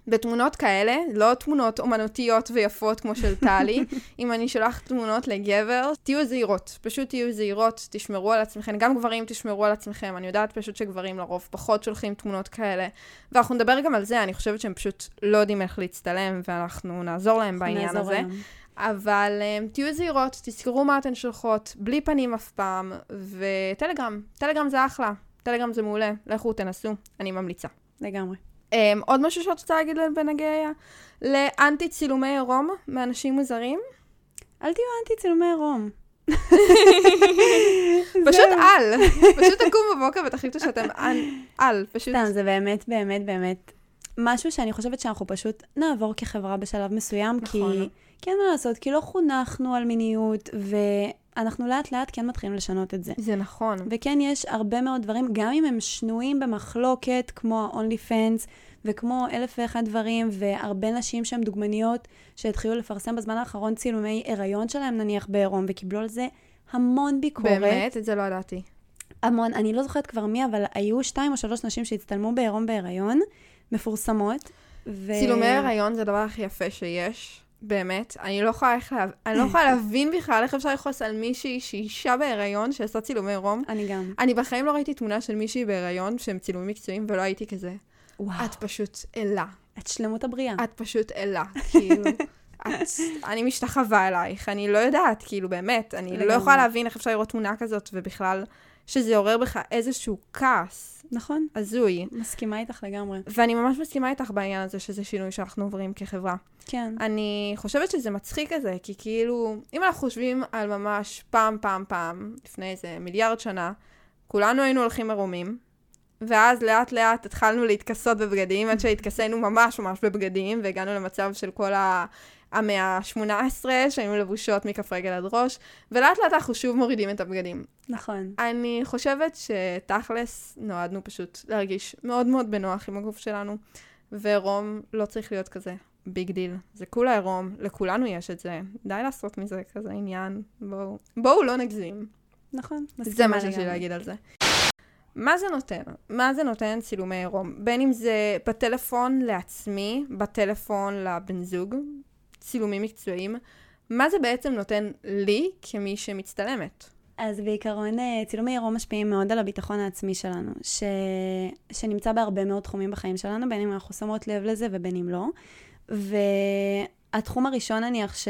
בתמונות כאלה, לא תמונות אומנותיות ויפות כמו של טלי, אם אני שולחת תמונות לגבר, תהיו זהירות. פשוט תהיו זהירות, תשמרו על עצמכם. גם גברים תשמרו על עצמכם. אני יודעת פשוט שגברים לרוב פחות שולחים תמונות כאלה. ואנחנו נדבר גם על זה, אני חושבת שהם פשוט לא יודעים איך להצטלם, ואנחנו נעזור להם בעניין נעזור הזה. להם. אבל um, תהיו זהירות, תזכרו מה אתן שולחות, בלי פנים אף פעם, וטלגרם, טלגרם זה אחלה, טלגרם זה מעולה, לכו תנסו, אני ממליצה. לגמרי. Um, עוד משהו שאת רוצה להגיד בנגיע לאנטי צילומי עירום מאנשים מוזרים? אל תהיו אנטי צילומי עירום. פשוט על. פשוט תקום בבוקר ותחליטו שאתם על. פשוט... סתם, זה באמת, באמת, באמת משהו שאני חושבת שאנחנו פשוט נעבור כחברה בשלב מסוים, נכון. כי... כי אין מה לעשות, כי לא חונכנו על מיניות, ואנחנו לאט לאט כן מתחילים לשנות את זה. זה נכון. וכן, יש הרבה מאוד דברים, גם אם הם שנויים במחלוקת, כמו ה-only fans, וכמו אלף ואחד דברים, והרבה נשים שהן דוגמניות, שהתחילו לפרסם בזמן האחרון צילומי הריון שלהם, נניח בעירום, וקיבלו על זה המון ביקורת. באמת? את זה לא ידעתי. המון, אני לא זוכרת כבר מי, אבל היו שתיים או שלוש נשים שהצטלמו בעירום בהיריון, מפורסמות. ו... צילומי הריון זה הדבר הכי יפה שיש. באמת, אני לא יכולה, איך לה... אני לא יכולה להבין בכלל איך אפשר לכעוס על מישהי שהיא אישה בהיריון שעושה צילומי עירום. אני גם. אני בחיים לא ראיתי תמונה של מישהי בהיריון שהם צילומים מקצועיים ולא הייתי כזה. וואו, את פשוט אלה. את שלמות הבריאה. את פשוט אלה. כאילו, את... אני משתחווה אלייך, אני לא יודעת, כאילו, באמת. אני לא. יכולה להבין איך אפשר לראות תמונה כזאת, ובכלל, שזה עורר בך איזשהו כעס נכון, הזוי. מסכימה איתך לגמרי. ואני ממש מסכימה איתך בעניין הזה שזה שינוי שאנחנו עוברים כחברה. כן. אני חושבת שזה מצחיק כזה, כי כאילו, אם אנחנו חושבים על ממש פעם, פעם, פעם, לפני איזה מיליארד שנה, כולנו היינו הולכים ערומים, ואז לאט לאט התחלנו להתכסות בבגדים, עד שהתכסינו ממש ממש בבגדים, והגענו למצב של כל ה... המאה ה-18, שהיינו לבושות מכף רגל עד ראש, ולאט לאט אנחנו שוב מורידים את הבגדים. נכון. אני חושבת שתכלס נועדנו פשוט להרגיש מאוד מאוד בנוח עם הגוף שלנו, ועירום לא צריך להיות כזה big deal. זה כולה עירום, לכולנו יש את זה. די לעשות מזה כזה עניין. בואו, בואו לא נגזים. נכון. זה מה שיש לי. להגיד על זה. מה זה נותן? מה זה נותן צילומי עירום? בין אם זה בטלפון לעצמי, בטלפון לבן זוג, צילומים מקצועיים, מה זה בעצם נותן לי כמי שמצטלמת? אז בעיקרון, אה, צילומי עירום משפיעים מאוד על הביטחון העצמי שלנו, ש... שנמצא בהרבה מאוד תחומים בחיים שלנו, בין אם אנחנו שמות לב לזה ובין אם לא. והתחום הראשון, נניח, ש...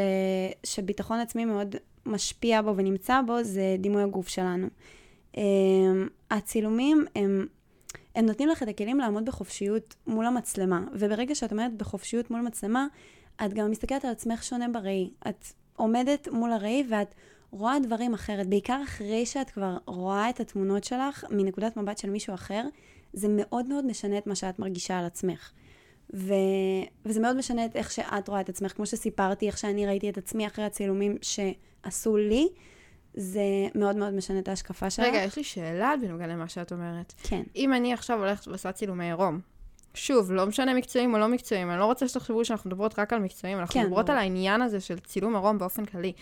שביטחון עצמי מאוד משפיע בו ונמצא בו, זה דימוי הגוף שלנו. Um, הצילומים הם, הם נותנים לך את הכלים לעמוד בחופשיות מול המצלמה, וברגע שאת עומדת בחופשיות מול מצלמה, את גם מסתכלת על עצמך שונה בראי. את עומדת מול הראי ואת רואה דברים אחרת, בעיקר אחרי שאת כבר רואה את התמונות שלך מנקודת מבט של מישהו אחר, זה מאוד מאוד משנה את מה שאת מרגישה על עצמך. ו... וזה מאוד משנה את איך שאת רואה את עצמך. כמו שסיפרתי, איך שאני ראיתי את עצמי אחרי הצילומים שעשו לי, זה מאוד מאוד משנה את ההשקפה שלך. רגע, יש לי שאלה בנוגע למה שאת אומרת. כן. אם אני עכשיו הולכת ועושה צילומי עירום, שוב, לא משנה מקצועיים או לא מקצועיים, אני לא רוצה שתחשבו שאנחנו מדברות רק על מקצועיים, אנחנו כן, מדברות ברור. על העניין הזה של צילום עירום באופן כללי.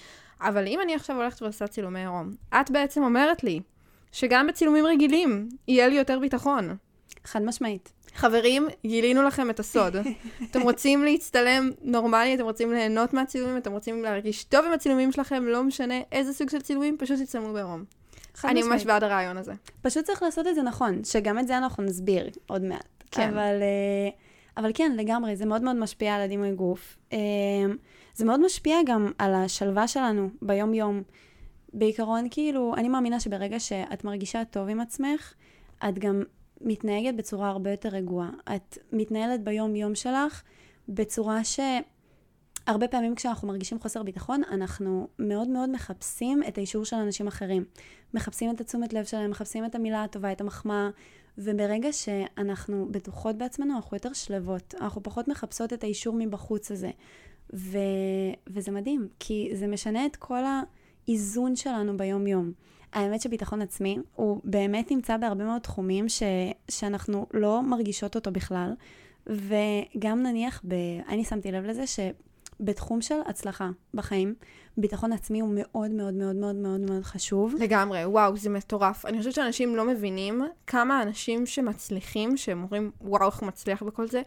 אבל אם אני עכשיו הולכת ועושה צילומי עירום, את בעצם אומרת לי שגם בצילומים רגילים יהיה לי יותר ביטחון. חד משמעית. חברים, גילינו לכם את הסוד. אתם רוצים להצטלם נורמלי, אתם רוצים ליהנות מהצילומים, אתם רוצים להרגיש טוב עם הצילומים שלכם, לא משנה איזה סוג של צילומים, פשוט תצלמו בעירום. אני. ממש בעד הרעיון הזה. פשוט צריך לעשות את זה נכון, שגם את זה אנחנו נסביר עוד מעט. כן. אבל, אה, אבל כן, לגמרי, זה מאוד מאוד משפיע על הדימוי גוף. אה, זה מאוד משפיע גם על השלווה שלנו ביום-יום. בעיקרון, כאילו, אני מאמינה שברגע שאת מרגישה טוב עם עצמך, את גם מתנהגת בצורה הרבה יותר רגועה. את מתנהלת ביום-יום שלך בצורה ש... הרבה פעמים כשאנחנו מרגישים חוסר ביטחון, אנחנו מאוד מאוד מחפשים את האישור של אנשים אחרים. מחפשים את התשומת לב שלהם, מחפשים את המילה הטובה, את המחמאה, וברגע שאנחנו בטוחות בעצמנו, אנחנו יותר שלוות. אנחנו פחות מחפשות את האישור מבחוץ הזה. ו... וזה מדהים, כי זה משנה את כל האיזון שלנו ביום-יום. האמת שביטחון עצמי הוא באמת נמצא בהרבה מאוד תחומים ש... שאנחנו לא מרגישות אותו בכלל. וגם נניח, ב... אני שמתי לב לזה שבתחום של הצלחה בחיים, ביטחון עצמי הוא מאוד מאוד מאוד מאוד מאוד מאוד חשוב. לגמרי, וואו, זה מטורף. אני חושבת שאנשים לא מבינים כמה אנשים שמצליחים, שהם אומרים, וואו, איך הוא מצליח בכל זה,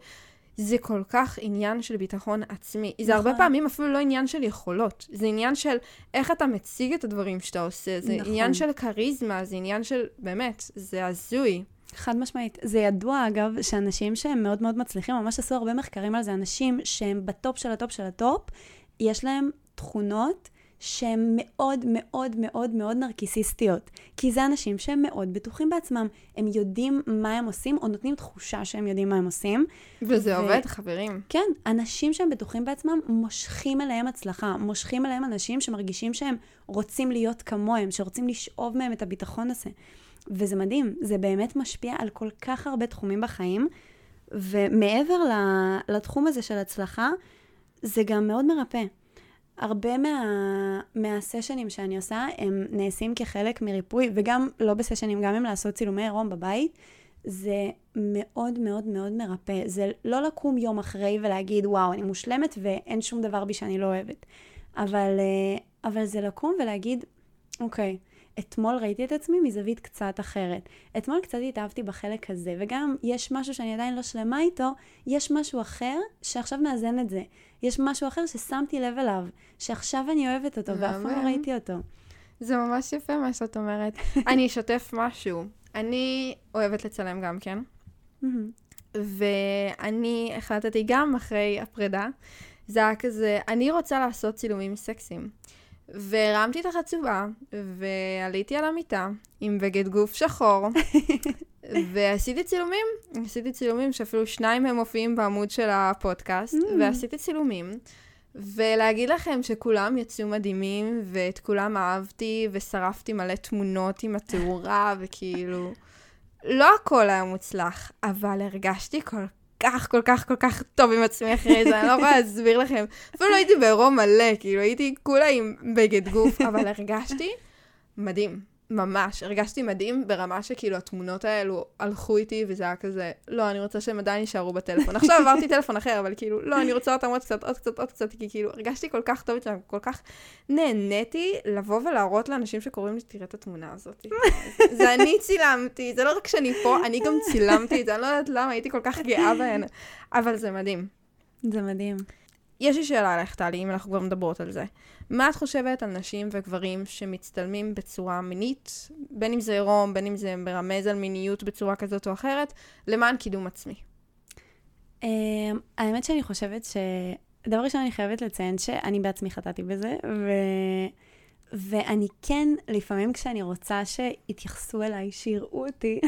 זה כל כך עניין של ביטחון עצמי. זה הרבה נכון. פעמים אפילו לא עניין של יכולות, זה עניין של איך אתה מציג את הדברים שאתה עושה, זה נכון. עניין של כריזמה, זה עניין של, באמת, זה הזוי. חד משמעית. זה ידוע, אגב, שאנשים שהם מאוד מאוד מצליחים, ממש עשו הרבה מחקרים על זה, אנשים שהם ב top של ה top של ה top, יש להם תכונות שהן מאוד מאוד מאוד מאוד נרקיסיסטיות. כי זה אנשים שהם מאוד בטוחים בעצמם. הם יודעים מה הם עושים, או נותנים תחושה שהם יודעים מה הם עושים. וזה ו... עובד, חברים. כן, אנשים שהם בטוחים בעצמם מושכים אליהם הצלחה. מושכים אליהם אנשים שמרגישים שהם רוצים להיות כמוהם, שרוצים לשאוב מהם את הביטחון הזה. וזה מדהים, זה באמת משפיע על כל כך הרבה תחומים בחיים. ומעבר לתחום הזה של הצלחה, זה גם מאוד מרפא. הרבה מה, מהסשנים שאני עושה, הם נעשים כחלק מריפוי, וגם לא בסשנים, גם אם לעשות צילומי עירום בבית, זה מאוד מאוד מאוד מרפא. זה לא לקום יום אחרי ולהגיד, וואו, אני מושלמת ואין שום דבר בי שאני לא אוהבת. אבל, אה, אבל זה לקום ולהגיד, אוקיי, אתמול ראיתי את עצמי מזווית קצת אחרת. אתמול קצת התאהבתי בחלק הזה, וגם יש משהו שאני עדיין לא שלמה איתו, יש משהו אחר שעכשיו מאזן את זה. יש משהו אחר ששמתי לב אליו, שעכשיו אני אוהבת אותו, ואף פעם לא ראיתי אותו. זה ממש יפה מה שאת אומרת. אני אשתף משהו. אני אוהבת לצלם גם כן, ואני החלטתי גם אחרי הפרידה, זה היה כזה, אני רוצה לעשות צילומים סקסיים. והרמתי את החצובה, ועליתי על המיטה עם בגד גוף שחור, ועשיתי צילומים, עשיתי צילומים שאפילו שניים מהם מופיעים בעמוד של הפודקאסט, mm. ועשיתי צילומים. ולהגיד לכם שכולם יצאו מדהימים, ואת כולם אהבתי, ושרפתי מלא תמונות עם התאורה, וכאילו... לא הכל היה מוצלח, אבל הרגשתי כל כך, כל כך, כל כך טוב עם עצמי אחרי זה, אני לא יכולה להסביר לכם. אפילו לא הייתי בעירום מלא, כאילו, הייתי כולה עם בגד גוף, אבל הרגשתי מדהים. ממש, הרגשתי מדהים ברמה שכאילו התמונות האלו הלכו איתי וזה היה כזה, לא, אני רוצה שהם עדיין יישארו בטלפון. עכשיו עברתי טלפון אחר, אבל כאילו, לא, אני רוצה אותם עוד קצת, עוד קצת, עוד קצת, כי כאילו, הרגשתי כל כך טוב אצלם, כל כך נהניתי לבוא ולהראות לאנשים שקוראים לי, תראה את התמונה הזאת. זה אני צילמתי, זה לא רק שאני פה, אני גם צילמתי את זה, אני לא יודעת למה, הייתי כל כך גאה בהן, אבל זה מדהים. זה מדהים. יש לי שאלה עליך, טלי, אם אנחנו כבר מדברות על זה. מה את חושבת על נשים וגברים שמצטלמים בצורה מינית, בין אם זה עירום, בין אם זה מרמז על מיניות בצורה כזאת או אחרת, למען קידום עצמי? אמ, האמת שאני חושבת ש... דבר ראשון, אני חייבת לציין שאני בעצמי חטאתי בזה, ו... ואני כן, לפעמים כשאני רוצה שיתייחסו אליי, שיראו אותי,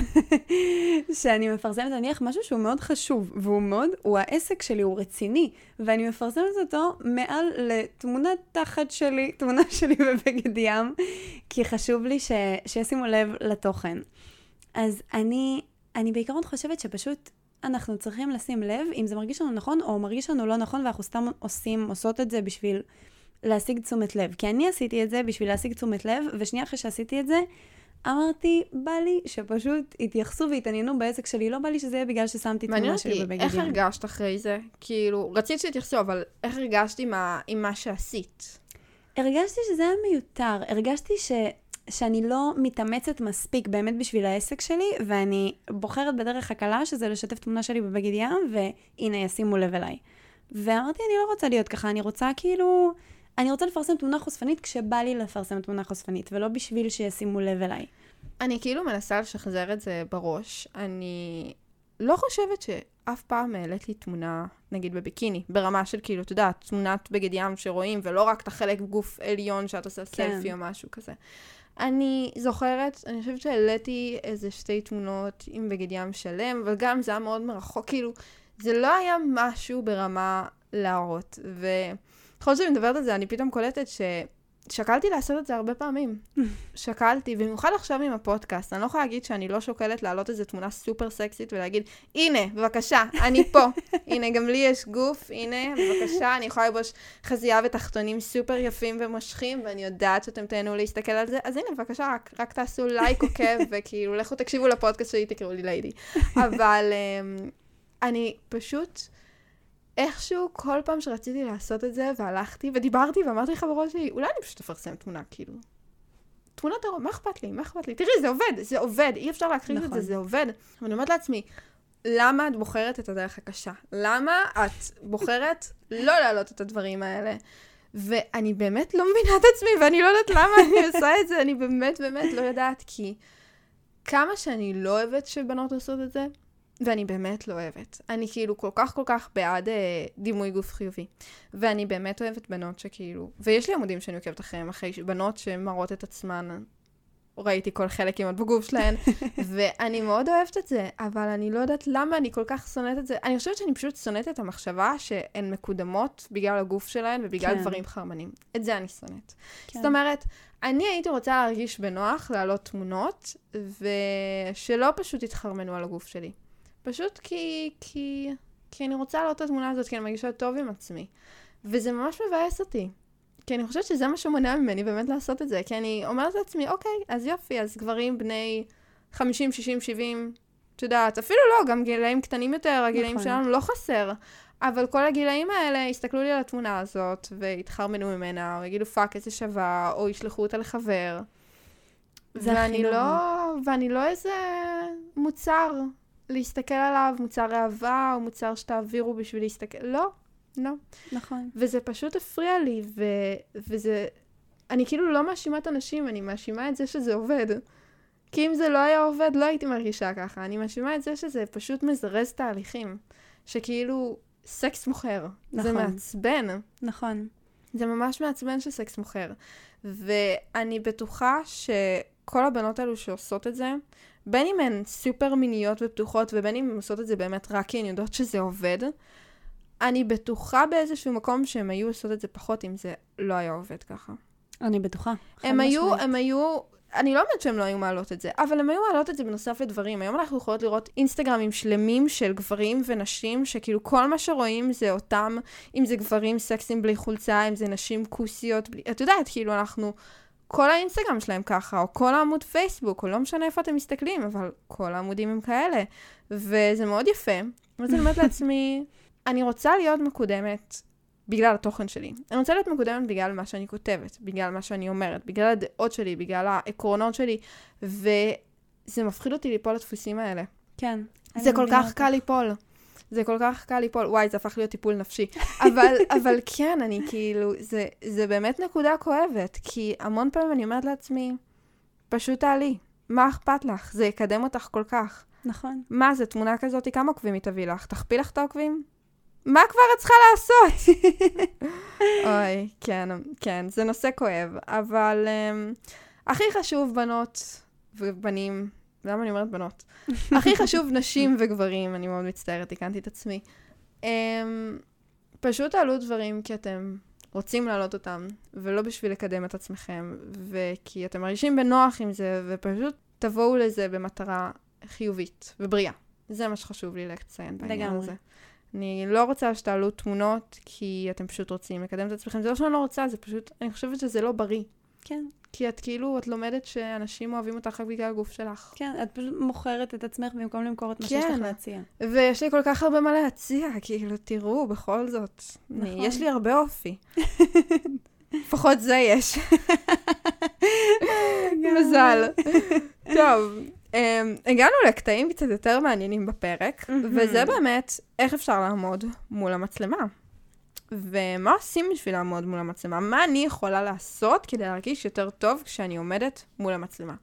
שאני מפרסמת נניח משהו שהוא מאוד חשוב, והוא מאוד, הוא העסק שלי, הוא רציני, ואני מפרסמת אותו מעל לתמונת תחת שלי, תמונה שלי בבגד ים, כי חשוב לי ש, שישימו לב לתוכן. אז אני, אני בעיקרון חושבת שפשוט אנחנו צריכים לשים לב אם זה מרגיש לנו נכון או מרגיש לנו לא נכון, ואנחנו סתם עושים, עושות את זה בשביל... להשיג תשומת לב. כי אני עשיתי את זה בשביל להשיג תשומת לב, ושנייה אחרי שעשיתי את זה, אמרתי, בא לי שפשוט יתייחסו ויתעניינו בעסק שלי, לא בא לי שזה יהיה בגלל ששמתי תמונה שלי בבגד ים. איך הרגשת אחרי זה? כאילו, רצית שיתייחסו, אבל איך הרגשת עם, ה... עם מה שעשית? הרגשתי שזה היה מיותר. הרגשתי ש... שאני לא מתאמצת מספיק באמת בשביל העסק שלי, ואני בוחרת בדרך הקלה, שזה לשתף תמונה שלי בבגד ים, והנה, ישימו לב אליי. ואמרתי, אני לא רוצה להיות ככה, אני רוצה כאילו... אני רוצה לפרסם תמונה חושפנית כשבא לי לפרסם תמונה חושפנית, ולא בשביל שישימו לב אליי. אני כאילו מנסה לשחזר את זה בראש. אני לא חושבת שאף פעם העליתי תמונה, נגיד בביקיני, ברמה של כאילו, אתה יודע, תמונת בגד ים שרואים, ולא רק את החלק גוף עליון שאת עושה כן. סלפי או משהו כזה. אני זוכרת, אני חושבת שהעליתי איזה שתי תמונות עם בגד ים שלם, אבל גם זה היה מאוד מרחוק, כאילו, זה לא היה משהו ברמה להראות. ו... ככל שאני מדברת על זה, אני פתאום קולטת ששקלתי לעשות את זה הרבה פעמים. שקלתי, במיוחד עכשיו עם הפודקאסט. אני לא יכולה להגיד שאני לא שוקלת להעלות איזו תמונה סופר סקסית ולהגיד, הנה, בבקשה, אני פה. הנה, גם לי יש גוף, הנה, בבקשה, אני יכולה לבוש חזייה ותחתונים סופר יפים ומושכים, ואני יודעת שאתם תהנו להסתכל על זה. אז הנה, בבקשה, רק, רק תעשו לייק עוקב, וכאילו, לכו תקשיבו לפודקאסט שלי, תקראו לי ליידי. אבל um, אני פשוט... איכשהו, כל פעם שרציתי לעשות את זה, והלכתי ודיברתי ואמרתי לחברות שלי, אולי אני פשוט אפרסם תמונה, כאילו. תמונת הרוב, מה אכפת לי? מה אכפת לי? תראי, זה עובד, זה עובד, אי אפשר להכחיש נכון. את זה, נכון. זה עובד. ואני אומרת לעצמי, למה את בוחרת את הדרך הקשה? למה את בוחרת לא להעלות את הדברים האלה? ואני באמת לא מבינה את עצמי, ואני לא יודעת למה אני עושה את זה, אני באמת באמת לא יודעת, כי כמה שאני לא אוהבת שבנות עושות את זה, ואני באמת לא אוהבת. אני כאילו כל כך כל כך בעד אה, דימוי גוף חיובי. ואני באמת אוהבת בנות שכאילו... ויש לי עמודים שאני עוקבת אחריהם, אחרי בנות שמראות את עצמן ראיתי כל חלק כמעט בגוף שלהן, ואני מאוד אוהבת את זה, אבל אני לא יודעת למה אני כל כך שונאת את זה. אני חושבת שאני פשוט שונאת את המחשבה שהן מקודמות בגלל הגוף שלהן ובגלל כן. דברים חרמנים. את זה אני שונאת. כן. זאת אומרת, אני הייתי רוצה להרגיש בנוח להעלות תמונות, ושלא פשוט יתחרמנו על הגוף שלי. פשוט כי, כי, כי אני רוצה להעלות את התמונה הזאת, כי אני מרגישה טוב עם עצמי. וזה ממש מבאס אותי. כי אני חושבת שזה מה שמונע ממני באמת לעשות את זה. כי אני אומרת לעצמי, אוקיי, אז יופי, אז גברים בני 50, 60, 70, את יודעת, אפילו לא, גם גילאים קטנים יותר, הגילאים נכון. שלנו לא חסר. אבל כל הגילאים האלה יסתכלו לי על התמונה הזאת, ויתחרמנו ממנה, או יגידו fuck, איזה שווה, או ישלחו אותה לחבר. ואני לא, ואני לא איזה מוצר להסתכל עליו, מוצר אהבה, או מוצר שתעבירו בשביל להסתכל, לא. לא. נכון. וזה פשוט הפריע לי, ו... וזה... אני כאילו לא מאשימה את הנשים, אני מאשימה את זה שזה עובד. כי אם זה לא היה עובד, לא הייתי מרגישה ככה. אני מאשימה את זה שזה פשוט מזרז תהליכים. שכאילו, סקס מוכר. נכון. זה מעצבן. נכון. זה ממש מעצבן שסקס מוכר. ואני בטוחה שכל הבנות האלו שעושות את זה, בין אם הן סופר מיניות ופתוחות, ובין אם הן עושות את זה באמת רק כי הן יודעות שזה עובד, אני בטוחה באיזשהו מקום שהן היו עושות את זה פחות אם זה לא היה עובד ככה. אני בטוחה. הם היו, הם היו, אני לא אומרת שהם לא היו מעלות את זה, אבל הם היו מעלות את זה בנוסף לדברים. היום אנחנו יכולות לראות אינסטגרמים שלמים של גברים ונשים, שכאילו כל מה שרואים זה אותם, אם זה גברים סקסים בלי חולצה, אם זה נשים כוסיות בלי... את יודעת, כאילו אנחנו... כל האינסטגרם שלהם ככה, או כל העמוד פייסבוק, או לא משנה איפה אתם מסתכלים, אבל כל העמודים הם כאלה. וזה מאוד יפה. ואז אני אומרת לעצמי, אני רוצה להיות מקודמת בגלל התוכן שלי. אני רוצה להיות מקודמת בגלל מה שאני כותבת, בגלל מה שאני אומרת, בגלל הדעות שלי, בגלל העקרונות שלי, וזה מפחיד אותי ליפול לדפוסים האלה. כן. זה כל כך קל ליפול. זה כל כך קל ליפול, וואי, זה הפך להיות טיפול נפשי. אבל, אבל כן, אני כאילו, זה, זה באמת נקודה כואבת, כי המון פעמים אני אומרת לעצמי, פשוט תעלי, מה אכפת לך? זה יקדם אותך כל כך. נכון. מה זה, תמונה כזאת, כמה עוקבים היא תביא לך? תכפיל לך את העוקבים? מה כבר את צריכה לעשות? אוי, כן, כן, זה נושא כואב, אבל um, הכי חשוב בנות ובנים, למה אני אומרת בנות? הכי חשוב נשים וגברים, אני מאוד מצטערת, תיקנתי את עצמי. Um, פשוט תעלו דברים כי אתם רוצים להעלות אותם, ולא בשביל לקדם את עצמכם, וכי אתם מרגישים בנוח עם זה, ופשוט תבואו לזה במטרה חיובית ובריאה. זה מה שחשוב לי לציין בעניין הזה. אני לא רוצה שתעלו תמונות כי אתם פשוט רוצים לקדם את עצמכם. זה לא שאני לא רוצה, זה פשוט, אני חושבת שזה לא בריא. כן. כי את כאילו, את לומדת שאנשים אוהבים אותך רק בגלל הגוף שלך. כן, את פשוט מוכרת את עצמך במקום למכור את מה כן. שיש לך להציע. ויש לי כל כך הרבה מה להציע, כאילו, תראו, בכל זאת. נכון. יש לי הרבה אופי. לפחות זה יש. מזל. טוב, Um, הגענו לקטעים קצת יותר מעניינים בפרק. וזה באמת איך אפשר לעמוד מול המצלמה. ומה עושים בשביל לעמוד מול המצלמה? מה אני יכולה לעשות כדי להרגיש יותר טוב כשאני עומדת מול המצלמה?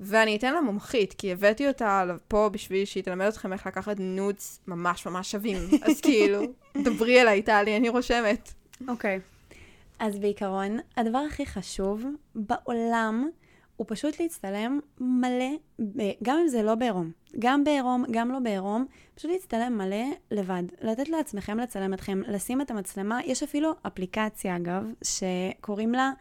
ואני אתן לה מומחית, כי הבאתי אותה פה בשביל שהיא תלמד אתכם איך לקחת נודס ממש ממש שווים. אז כאילו, דברי אליי, טלי, אני רושמת. אוקיי. Okay. אז בעיקרון, הדבר הכי חשוב בעולם הוא פשוט להצטלם מלא, גם אם זה לא בעירום, גם בעירום, גם לא בעירום, פשוט להצטלם מלא לבד. לתת לעצמכם לצלם אתכם, לשים את המצלמה. יש אפילו אפליקציה, אגב, שקוראים לה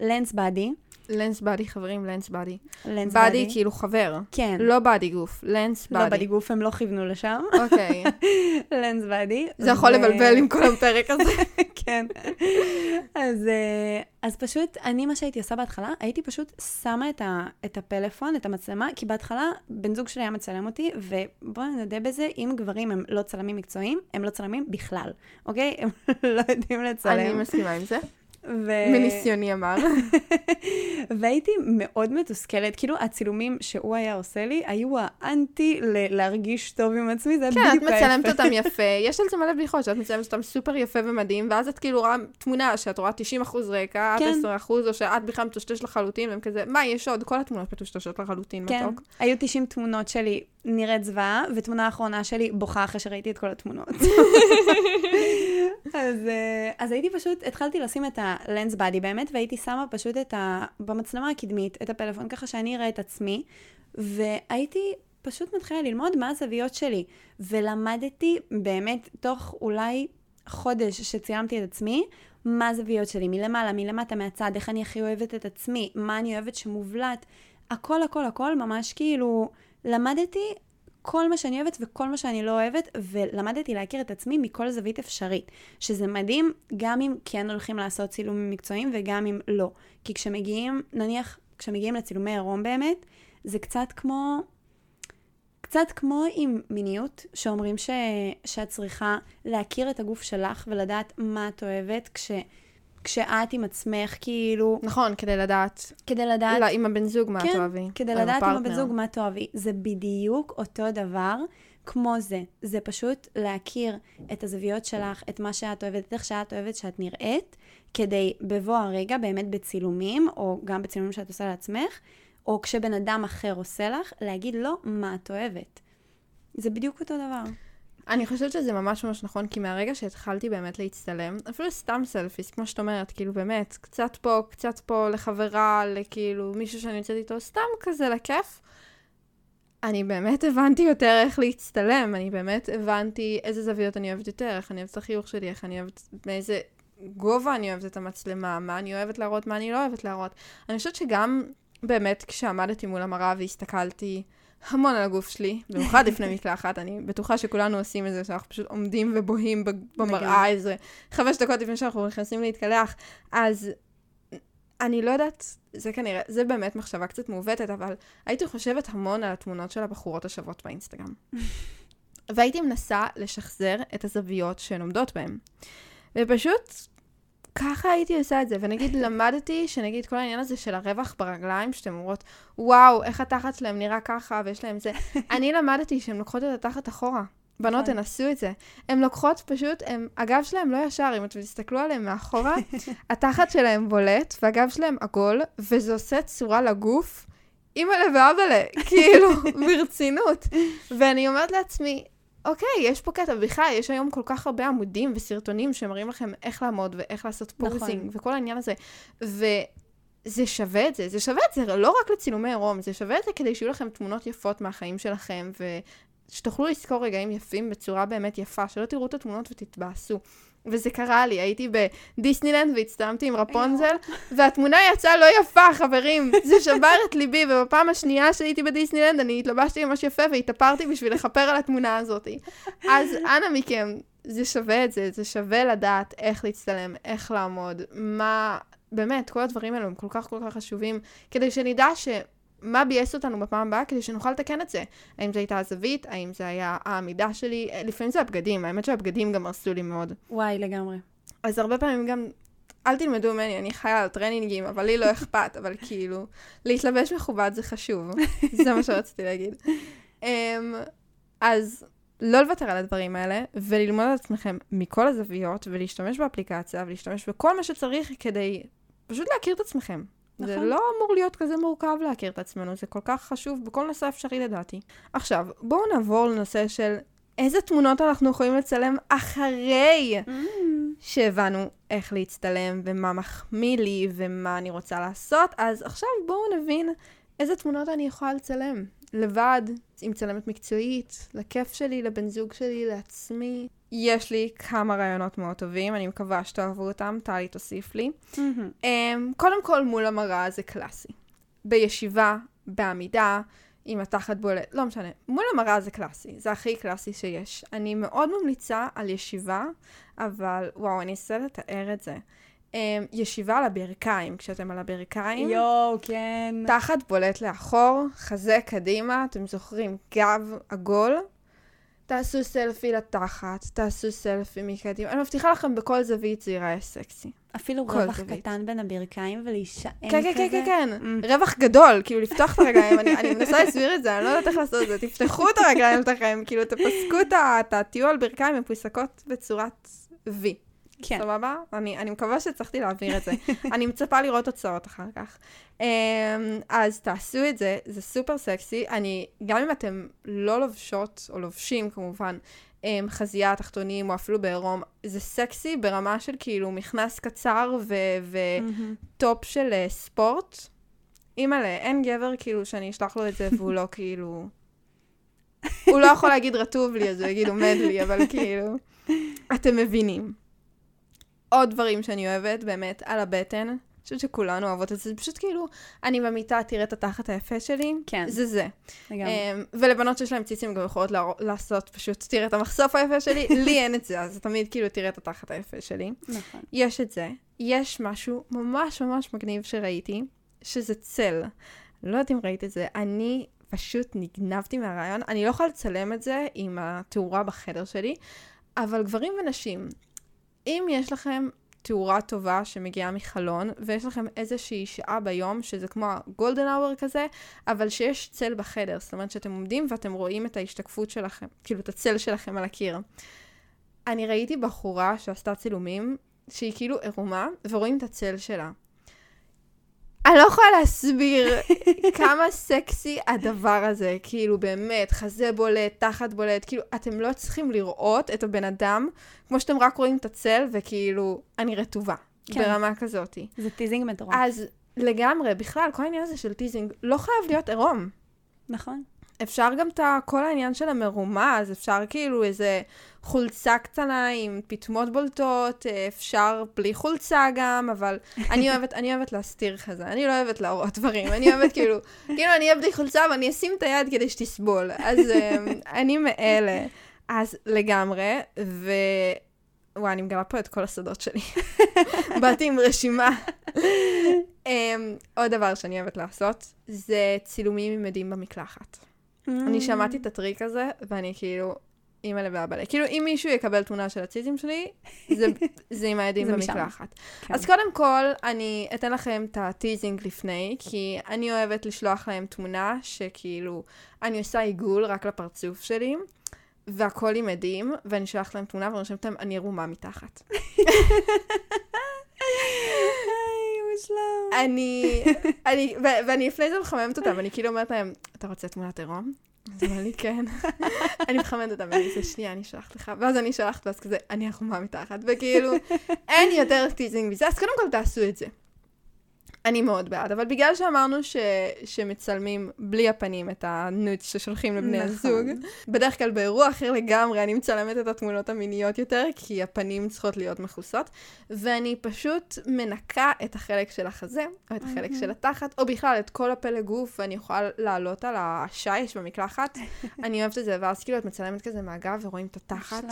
לנס באדי. לנס באדי, חברים, לנס באדי. לנס באדי. באדי כאילו חבר. כן. לא באדי גוף, לנס באדי. לא באדי גוף, הם לא כיוונו לשם. אוקיי. לנס באדי. זה יכול לבלבל עם כל הפרק הזה. כן. אז, אה, אז פשוט, אני, מה שהייתי עושה בהתחלה, הייתי פשוט שמה את, ה, את הפלאפון, את המצלמה, כי בהתחלה בן זוג שלי היה מצלם אותי, ובואו נדע בזה, אם גברים הם לא צלמים מקצועיים, הם לא צלמים בכלל, אוקיי? הם לא יודעים לצלם. אני מסכימה עם זה. ו... מניסיוני אמר. והייתי מאוד מתוסכלת, כאילו הצילומים שהוא היה עושה לי, היו האנטי ל- להרגיש טוב עם עצמי, זה כן, בדיוק ההפך. כן, את מצלמת אותם יפה, יש על זה מלא בדיחות, שאת מצלמת אותם סופר יפה ומדהים, ואז את כאילו רואה תמונה שאת רואה 90% רקע, כן. 10%, או שאת בכלל מטושטש לחלוטין, והם כזה, מה, יש עוד? כל התמונות מטושטשות לחלוטין, כן. מתוק. היו 90 תמונות שלי נראית זוועה, ותמונה אחרונה שלי בוכה אחרי שראיתי את כל התמונות. אז, אה, אז הייתי פשוט, התחלתי לשים את הלנס באדי באמת, והייתי שמה פשוט את ה... במצלמה הקדמית, את הפלאפון, ככה שאני אראה את עצמי, והייתי פשוט מתחילה ללמוד מה הזוויות שלי. ולמדתי באמת, תוך אולי חודש שצילמתי את עצמי, מה הזוויות שלי, מלמעלה, מלמטה, מהצד, איך אני הכי אוהבת את עצמי, מה אני אוהבת שמובלט, הכל, הכל, הכל, ממש כאילו, למדתי כל מה שאני אוהבת וכל מה שאני לא אוהבת, ולמדתי להכיר את עצמי מכל זווית אפשרית. שזה מדהים, גם אם כן הולכים לעשות צילומים מקצועיים וגם אם לא. כי כשמגיעים, נניח, כשמגיעים לצילומי עירום באמת, זה קצת כמו קצת כמו עם מיניות, שאומרים ש... שאת צריכה להכיר את הגוף שלך ולדעת מה את אוהבת, כש... כשאת עם עצמך, כאילו... נכון, כדי לדעת. כדי לדעת... לא, עם הבן זוג מה כן, את אוהבי. כדי לדעת עם הבן זוג מה תאהבי. זה בדיוק אותו דבר כמו זה. זה פשוט להכיר את הזוויות שלך, את מה שאת אוהבת, את איך שאת אוהבת שאת נראית, כדי בבוא הרגע, באמת בצילומים, או גם בצילומים שאת עושה לעצמך, או כשבן אדם אחר עושה לך, להגיד לו מה את אוהבת. זה בדיוק אותו דבר. אני חושבת שזה ממש ממש נכון, כי מהרגע שהתחלתי באמת להצטלם, אפילו סתם סלפיס, כמו שאת אומרת, כאילו באמת, קצת פה, קצת פה לחברה, לכאילו מישהו שאני יוצאת איתו, סתם כזה לכיף. אני באמת הבנתי יותר איך להצטלם, אני באמת הבנתי איזה זוויות אני אוהבת יותר, איך אני אוהבת את החיוך שלי, איך אני אוהבת, מאיזה גובה אני אוהבת את המצלמה, מה אני אוהבת להראות, מה אני לא אוהבת להראות. אני חושבת שגם באמת כשעמדתי מול המראה והסתכלתי המון על הגוף שלי, במיוחד לפני מקלחת, אני בטוחה שכולנו עושים את זה, שאנחנו פשוט עומדים ובוהים במראה איזה חמש דקות לפני שאנחנו נכנסים להתקלח, אז אני לא יודעת, זה כנראה, זה באמת מחשבה קצת מעוותת, אבל הייתי חושבת המון על התמונות של הבחורות השוות באינסטגרם. והייתי מנסה לשחזר את הזוויות שהן עומדות בהן. ופשוט ככה הייתי עושה את זה, ונגיד למדתי שנגיד כל העניין הזה של הרווח ברגליים, שאתן אומרות, וואו, איך התחת שלהם נראה ככה, ויש להם זה, אני למדתי שהן לוקחות את התחת אחורה. בנות, נכון. תנסו את זה. הן לוקחות פשוט, הם, הגב שלהם לא ישר, אם אתם תסתכלו עליהם מאחורה, התחת שלהם בולט, והגב שלהם עגול, וזה עושה צורה לגוף. אימא'לה ואבא'לה, כאילו, ברצינות. ואני אומרת לעצמי, אוקיי, יש פה קטע, בכלל, יש היום כל כך הרבה עמודים וסרטונים שמראים לכם איך לעמוד ואיך לעשות posing, נכון. וכל העניין הזה. וזה שווה את זה, זה שווה את זה לא רק לצילומי עירום, זה שווה את זה כדי שיהיו לכם תמונות יפות מהחיים שלכם, ושתוכלו לזכור רגעים יפים בצורה באמת יפה, שלא תראו את התמונות ותתבאסו. וזה קרה לי, הייתי בדיסנילנד והצטלמתי עם רפונזל, והתמונה יצאה לא יפה, חברים. זה שבר את ליבי, ובפעם השנייה שהייתי בדיסנילנד, אני התלבשתי ממש יפה והתאפרתי בשביל לכפר על התמונה הזאת. אז אנא מכם, זה שווה את זה, זה שווה לדעת איך להצטלם, איך לעמוד, מה... באמת, כל הדברים האלו הם כל כך כל כך חשובים, כדי שנדע ש... מה ביאס אותנו בפעם הבאה כדי שנוכל לתקן את זה. האם זו הייתה הזווית, האם זה היה העמידה שלי, אה, לפעמים זה הבגדים, האמת שהבגדים גם הרסו לי מאוד. וואי, לגמרי. אז הרבה פעמים גם, אל תלמדו ממני, אני חיה על טרנינגים, אבל לי לא אכפת, אבל כאילו, להתלבש מכובד זה חשוב, זה מה שרציתי להגיד. Um, אז לא לוותר על הדברים האלה, וללמוד על עצמכם מכל הזוויות, ולהשתמש באפליקציה, ולהשתמש בכל מה שצריך כדי פשוט להכיר את עצמכם. נכון. זה לא אמור להיות כזה מורכב להכיר את עצמנו, זה כל כך חשוב בכל נושא אפשרי לדעתי. עכשיו, בואו נעבור לנושא של איזה תמונות אנחנו יכולים לצלם אחרי Mm. שהבנו איך להצטלם ומה מחמיא לי ומה אני רוצה לעשות, אז עכשיו בואו נבין איזה תמונות אני יכולה לצלם. לבד, עם צלמת מקצועית, לכיף שלי, לבן זוג שלי, לעצמי. יש לי כמה רעיונות מאוד טובים, אני מקווה שתאהבו אותם, טלי תוסיף לי. Um, קודם כל, מול המראה זה קלאסי. בישיבה, בעמידה, עם התחת בולט, לא משנה. מול המראה זה קלאסי, זה הכי קלאסי שיש. אני מאוד ממליצה על ישיבה, אבל וואו, אני אנסה לתאר את זה. Um, ישיבה על הברכיים, כשאתם על הברכיים. יואו, כן. תחת בולט לאחור, חזה קדימה, אתם זוכרים, גב עגול. תעשו סלפי לתחת, תעשו סלפי מקדימה. אני מבטיחה לכם, בכל זווית זה ייראה סקסי. אפילו רווח זווית. קטן בין הברכיים ולהישען כזה. כן, כן, כן, כן, כן. Mm. רווח גדול, כאילו לפתוח את הרגליים, אני, אני מנסה להסביר את זה, אני לא יודעת איך לעשות את זה. תפתחו את הרגליים שלכם, כאילו תפסקו. את ה- תהיו על ברכיים מפוסקות בצורת V. כן. סבבה? אני, אני מקווה שהצלחתי להעביר את זה. אני מצפה לראות תוצאות אחר כך. Um, אז תעשו את זה, זה סופר סקסי. אני, גם אם אתם לא לובשות, או לובשים כמובן, um, חזייה, תחתונים, או אפילו בעירום, זה סקסי ברמה של כאילו מכנס קצר וטופ של uh, ספורט. אימא'לה, אין גבר כאילו שאני אשלח לו את זה והוא לא כאילו... הוא לא יכול להגיד רטוב לי, אז הוא יגיד עומד לי, אבל כאילו... אתם מבינים. עוד דברים שאני אוהבת, באמת, על הבטן. אני חושבת שכולנו אוהבות את זה, פשוט כאילו, אני במיטה, תראה את התחת היפה שלי. כן. זה זה. לגמרי. Um, ולבנות שיש להם ציצים גם יכולות לה, לעשות פשוט, תראה את המחשוף היפה שלי, לי אין את זה, אז תמיד כאילו תראה את התחת היפה שלי. נכון. יש את זה. יש משהו ממש ממש מגניב שראיתי, שזה צל. לא יודעת אם ראית את זה, אני פשוט נגנבתי מהרעיון. אני לא יכולה לצלם את זה עם התאורה בחדר שלי, אבל גברים ונשים, אם יש לכם תאורה טובה שמגיעה מחלון, ויש לכם איזושהי שעה ביום, שזה כמו הגולדן אאואר כזה, אבל שיש צל בחדר, זאת אומרת שאתם עומדים ואתם רואים את ההשתקפות שלכם, כאילו את הצל שלכם על הקיר. אני ראיתי בחורה שעשתה צילומים, שהיא כאילו עירומה, ורואים את הצל שלה. אני לא יכולה להסביר כמה סקסי הדבר הזה, כאילו באמת, חזה בולט, תחת בולט, כאילו, אתם לא צריכים לראות את הבן אדם, כמו שאתם רק רואים את הצל, וכאילו, אני רטובה, כן. ברמה כזאת. זה teasing מטורף. אז לגמרי, בכלל, כל העניין הזה של teasing לא חייב להיות עירום. נכון. אפשר גם את כל העניין של המרומז, אפשר כאילו איזה חולצה קטנה עם פטמות בולטות, אה, אפשר בלי חולצה גם, אבל אני אוהבת, אני אוהבת להסתיר חזה, אני לא אוהבת להראות דברים, אני אוהבת כאילו, כאילו אני אהיה בלי חולצה ואני אשים את היד כדי שתסבול, אז אה, אני מאלה. אז לגמרי, ו... וואי, אני מגלה פה את כל הסודות שלי. באתי עם רשימה. um, עוד דבר שאני אוהבת לעשות, זה צילומים עם עדים במקלחת. אני שמעתי את הטריק הזה, ואני כאילו, אימא לבאבלה. כאילו, אם מישהו יקבל תמונה של הציזים שלי, זה, זה עם משם. במקלחת. כן. אז קודם כל, אני אתן לכם את הטיזינג לפני, כי אני אוהבת לשלוח להם תמונה שכאילו, אני עושה עיגול רק לפרצוף שלי, והכל עם עדים, ואני שולחת להם תמונה ואני חושבת להם, אני ערומה מתחת. מושלם. אני, אני, ואני לפני זה מחממת אותם, אני כאילו אומרת להם, אתה רוצה תמונת עירום? אז הוא אומר לי, כן. אני מחממת אותם, ואני עושה, שנייה, אני שולחת לך, ואז אני שולחת, ואז כזה, אני ערומה מתחת, וכאילו, אין יותר teasing מזה, אז קודם כל תעשו את זה. אני מאוד בעד, אבל בגלל שאמרנו ש... שמצלמים בלי הפנים את ה nudes ששולחים לבני נכון. הזוג, בדרך כלל באירוע אחר לגמרי אני מצלמת את התמונות המיניות יותר, כי הפנים צריכות להיות מכוסות, ואני פשוט מנקה את החלק של החזה, או את החלק של התחת, או בכלל את כל הפלג גוף, ואני יכולה לעלות על השיש במקלחת. אני אוהבת את זה, ואז כאילו את מצלמת כזה מהגב ורואים את התחת.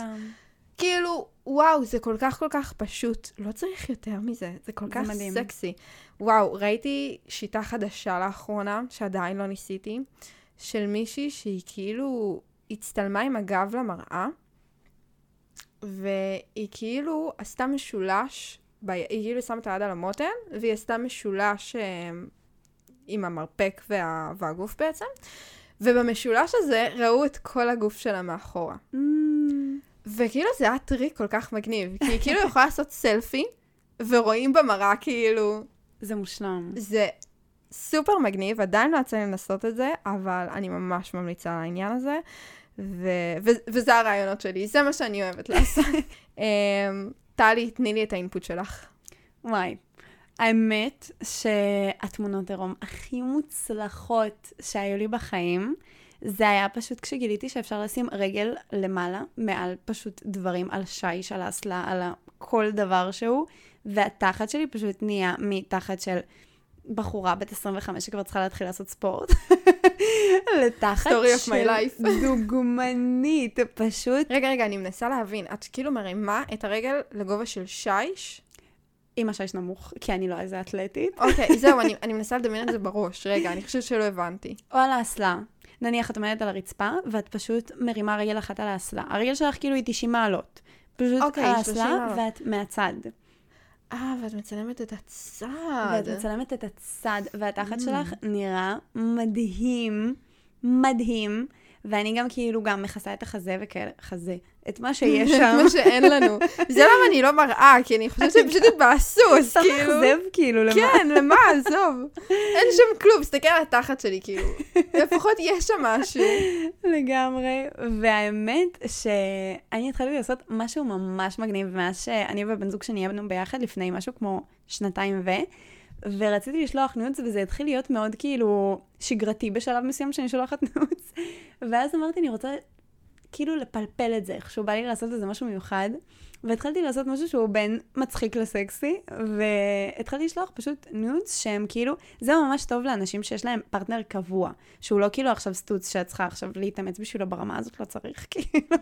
כאילו, וואו, זה כל כך כל כך פשוט. לא צריך יותר מזה, זה כל זה כך מדהים. סקסי. וואו, ראיתי שיטה חדשה לאחרונה, שעדיין לא ניסיתי, של מישהי שהיא כאילו הצטלמה עם הגב למראה, והיא כאילו עשתה משולש, ב... היא כאילו שמה את היד על המותן, והיא עשתה משולש אה, עם המרפק וה... והגוף בעצם, ובמשולש הזה ראו את כל הגוף שלה מאחורה. ממ, וכאילו זה היה טריק כל כך מגניב, כי היא כאילו יכולה לעשות סלפי, ורואים במראה כאילו, זה מושלם. זה סופר מגניב, עדיין לא יצא לי לנסות את זה, אבל אני ממש ממליצה על העניין הזה, ו- ו- וזה הרעיונות שלי, זה מה שאני אוהבת לעשות. אמ, טלי, תני לי את האינפוט שלך. וואי. האמת שהתמונות עירום הכי מוצלחות שהיו לי בחיים, זה היה פשוט כשגיליתי שאפשר לשים רגל למעלה, מעל פשוט דברים, על שיש, על האסלה, על כל דבר שהוא, והתחת שלי פשוט נהיה מתחת של בחורה בת 25 שכבר צריכה להתחיל לעשות ספורט, לתחת של. דוגמנית, פשוט רגע, רגע, אני מנסה להבין, את כאילו מרימה את הרגל לגובה של שיש? עם השיש נמוך, כי אני לא איזה אתלטית. אוקיי, זהו, אני, אני מנסה לדמיין את זה בראש. רגע, אני חושבת שלא הבנתי. או על האסלה. נניח את עומדת על הרצפה, ואת פשוט מרימה רגל אחת על האסלה. הרגל שלך כאילו היא 90 מעלות. פשוט אוקיי, על 30 האסלה. ואת מהצד. אה, ואת מצלמת את הצד. ואת מצלמת את הצד, והתחת Mm. שלך נראה מדהים, מדהים. ואני גם כאילו גם מכסה את החזה וכאלה, חזה, את מה שיש שם. מה שאין לנו. זה למה אני לא מראה, כי אני חושבת שהם פשוט התבאסו, אז סתם כאילו... מאכזב כאילו, למה? כן, למה, עזוב. אין שם כלום, תסתכל על התחת שלי, כאילו. לפחות יש שם משהו. לגמרי. והאמת שאני התחלתי לעשות משהו ממש מגניב מאז שאני ובן זוג שלי היינו ביחד לפני משהו כמו שנתיים ו... ורציתי לשלוח nudes, וזה התחיל להיות מאוד כאילו שגרתי בשלב מסוים שאני שולחת nudes. ואז אמרתי, אני רוצה כאילו לפלפל את זה, איכשהו בא לי לעשות איזה משהו מיוחד. והתחלתי לעשות משהו שהוא בין מצחיק לסקסי, והתחלתי לשלוח פשוט nudes שהם כאילו, זה ממש טוב לאנשים שיש להם פרטנר קבוע, שהוא לא כאילו עכשיו סטוץ שאת צריכה עכשיו להתאמץ בשבילו ברמה הזאת, לא צריך, כאילו.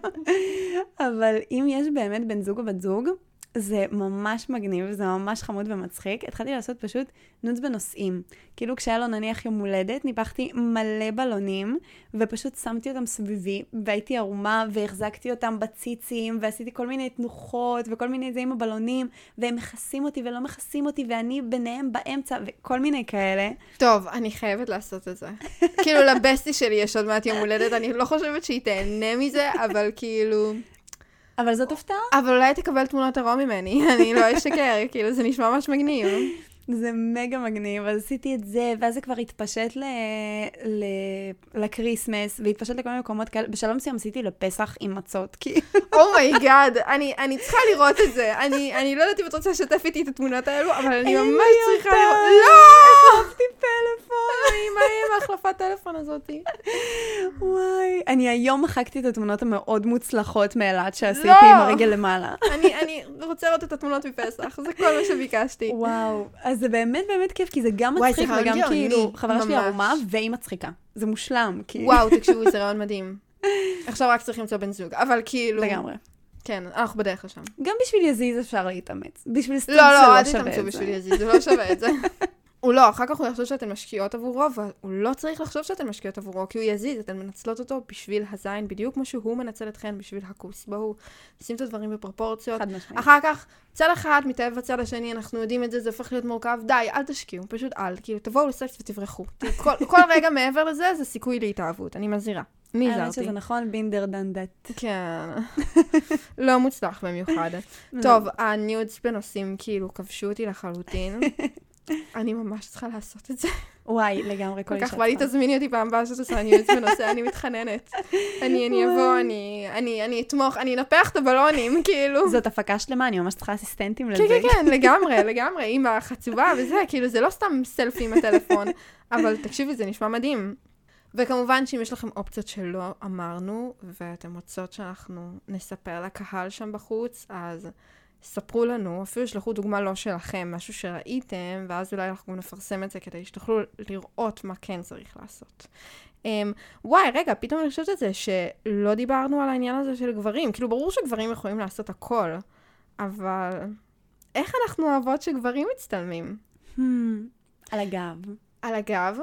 אבל אם יש באמת בן זוג או בת זוג, זה ממש מגניב, זה ממש חמוד ומצחיק. התחלתי לעשות פשוט נוץ בנושאים. כאילו כשהיה לו נניח יום הולדת, ניפחתי מלא בלונים, ופשוט שמתי אותם סביבי, והייתי ערומה, והחזקתי אותם בציצים, ועשיתי כל מיני תנוחות, וכל מיני זה עם הבלונים, והם מכסים אותי ולא מכסים אותי, ואני ביניהם באמצע, וכל מיני כאלה. טוב, אני חייבת לעשות את זה. כאילו, לבסטי שלי יש עוד מעט יום הולדת, אני לא חושבת שהיא תהנה מזה, אבל כאילו... אבל זאת הפתעה. אבל אולי תקבל תמונות עירום ממני, אני לא אשקר, כאילו, זה נשמע ממש מגניב. זה מגה מגניב, אז עשיתי את זה, ואז זה כבר התפשט ל... ל... ל Christmas, והתפשט לכל מיני מקומות כאלה. בשלב מסוים עשיתי לפסח עם מצות, כאילו. oh my god, אני, אני צריכה לראות את זה. אני, אני לא יודעת אם את רוצה לשתף איתי את התמונות האלו, אבל אני ממש צריכה. לראות... לא! החלפתי פלאפון. מה עם ההחלפת טלפון הזאתי? וואי. אני היום מחקתי את התמונות המאוד מוצלחות מאילת שעשיתי לא. עם הרגל למעלה. אני, אני רוצה לראות את התמונות מפסח, זה כל מה שביקשתי. וואו, אז זה באמת באמת כיף, כי זה גם וואי, מצחיק רעיון וגם כאילו, חברה שלי. ערומה והיא מצחיקה. זה מושלם, כאילו. וואו, תקשיבו, זה רעיון מדהים. עכשיו רק צריך למצוא בן זוג, אבל כאילו... לגמרי. כן, אנחנו בדרך לשם. גם בשביל יזיז אפשר להתאמץ. בשביל סטוץ לא, זה לא, לא אל שווה תתאמצו את. בשביל יזיז, זה לא שווה את זה. הוא לא, אחר כך הוא יחשוב שאתן משקיעות עבורו, והוא לא צריך לחשוב שאתן משקיעות עבורו, כי הוא יזיז, אתן מנצלות אותו בשביל הזין, בדיוק כמו שהוא מנצל אתכן בשביל הכוס. בואו, נשים את הדברים בפרופורציות. חד משמעית. אחר כך, צד אחד מתאהב בצד השני, אנחנו יודעים את זה, זה הופך להיות מורכב. די, אל תשקיעו, פשוט אל. כאילו, תבואו לסקס ותברחו. כל, כל רגע מעבר לזה, זה סיכוי להתאהבות, אני מזהירה. אני האמת הזהרתי. שזה נכון, been there done that. כן. לא מוצלח במיוחד. טוב, ה nudes בנושאים כאילו כבשו אותי לחלוטין. אני ממש צריכה לעשות את זה. וואי, לגמרי כל כל אישה כך בא לי. תזמיני אותי פעם הבאה שאת עושה nudes בנושא, אני מתחננת. אני אני אבוא, אני- אני אני אתמוך, אני אנפח את הבלונים, כאילו. זאת הפקה שלמה, אני ממש צריכה אסיסטנטים לזה. כן, כן, כן, לגמרי, לגמרי, עם החצובה וזה, כאילו, זה לא סתם סלפי עם הטלפון, אבל תקשיבי, זה נשמע מדהים. וכמובן שאם יש לכם אופציות שלא אמרנו, ואתם רוצות שאנחנו נספר לקהל שם בחוץ, אז ספרו לנו, אפילו שלחו דוגמה לא שלכם, משהו שראיתם, ואז אולי אנחנו גם נפרסם את זה כדי שתוכלו לראות מה כן צריך לעשות. Um, וואי, רגע, פתאום אני חושבת את זה שלא דיברנו על העניין הזה של גברים. כאילו, ברור שגברים יכולים לעשות הכל, אבל איך אנחנו אוהבות שגברים מצטלמים? Hmm, על הגב. על הגב,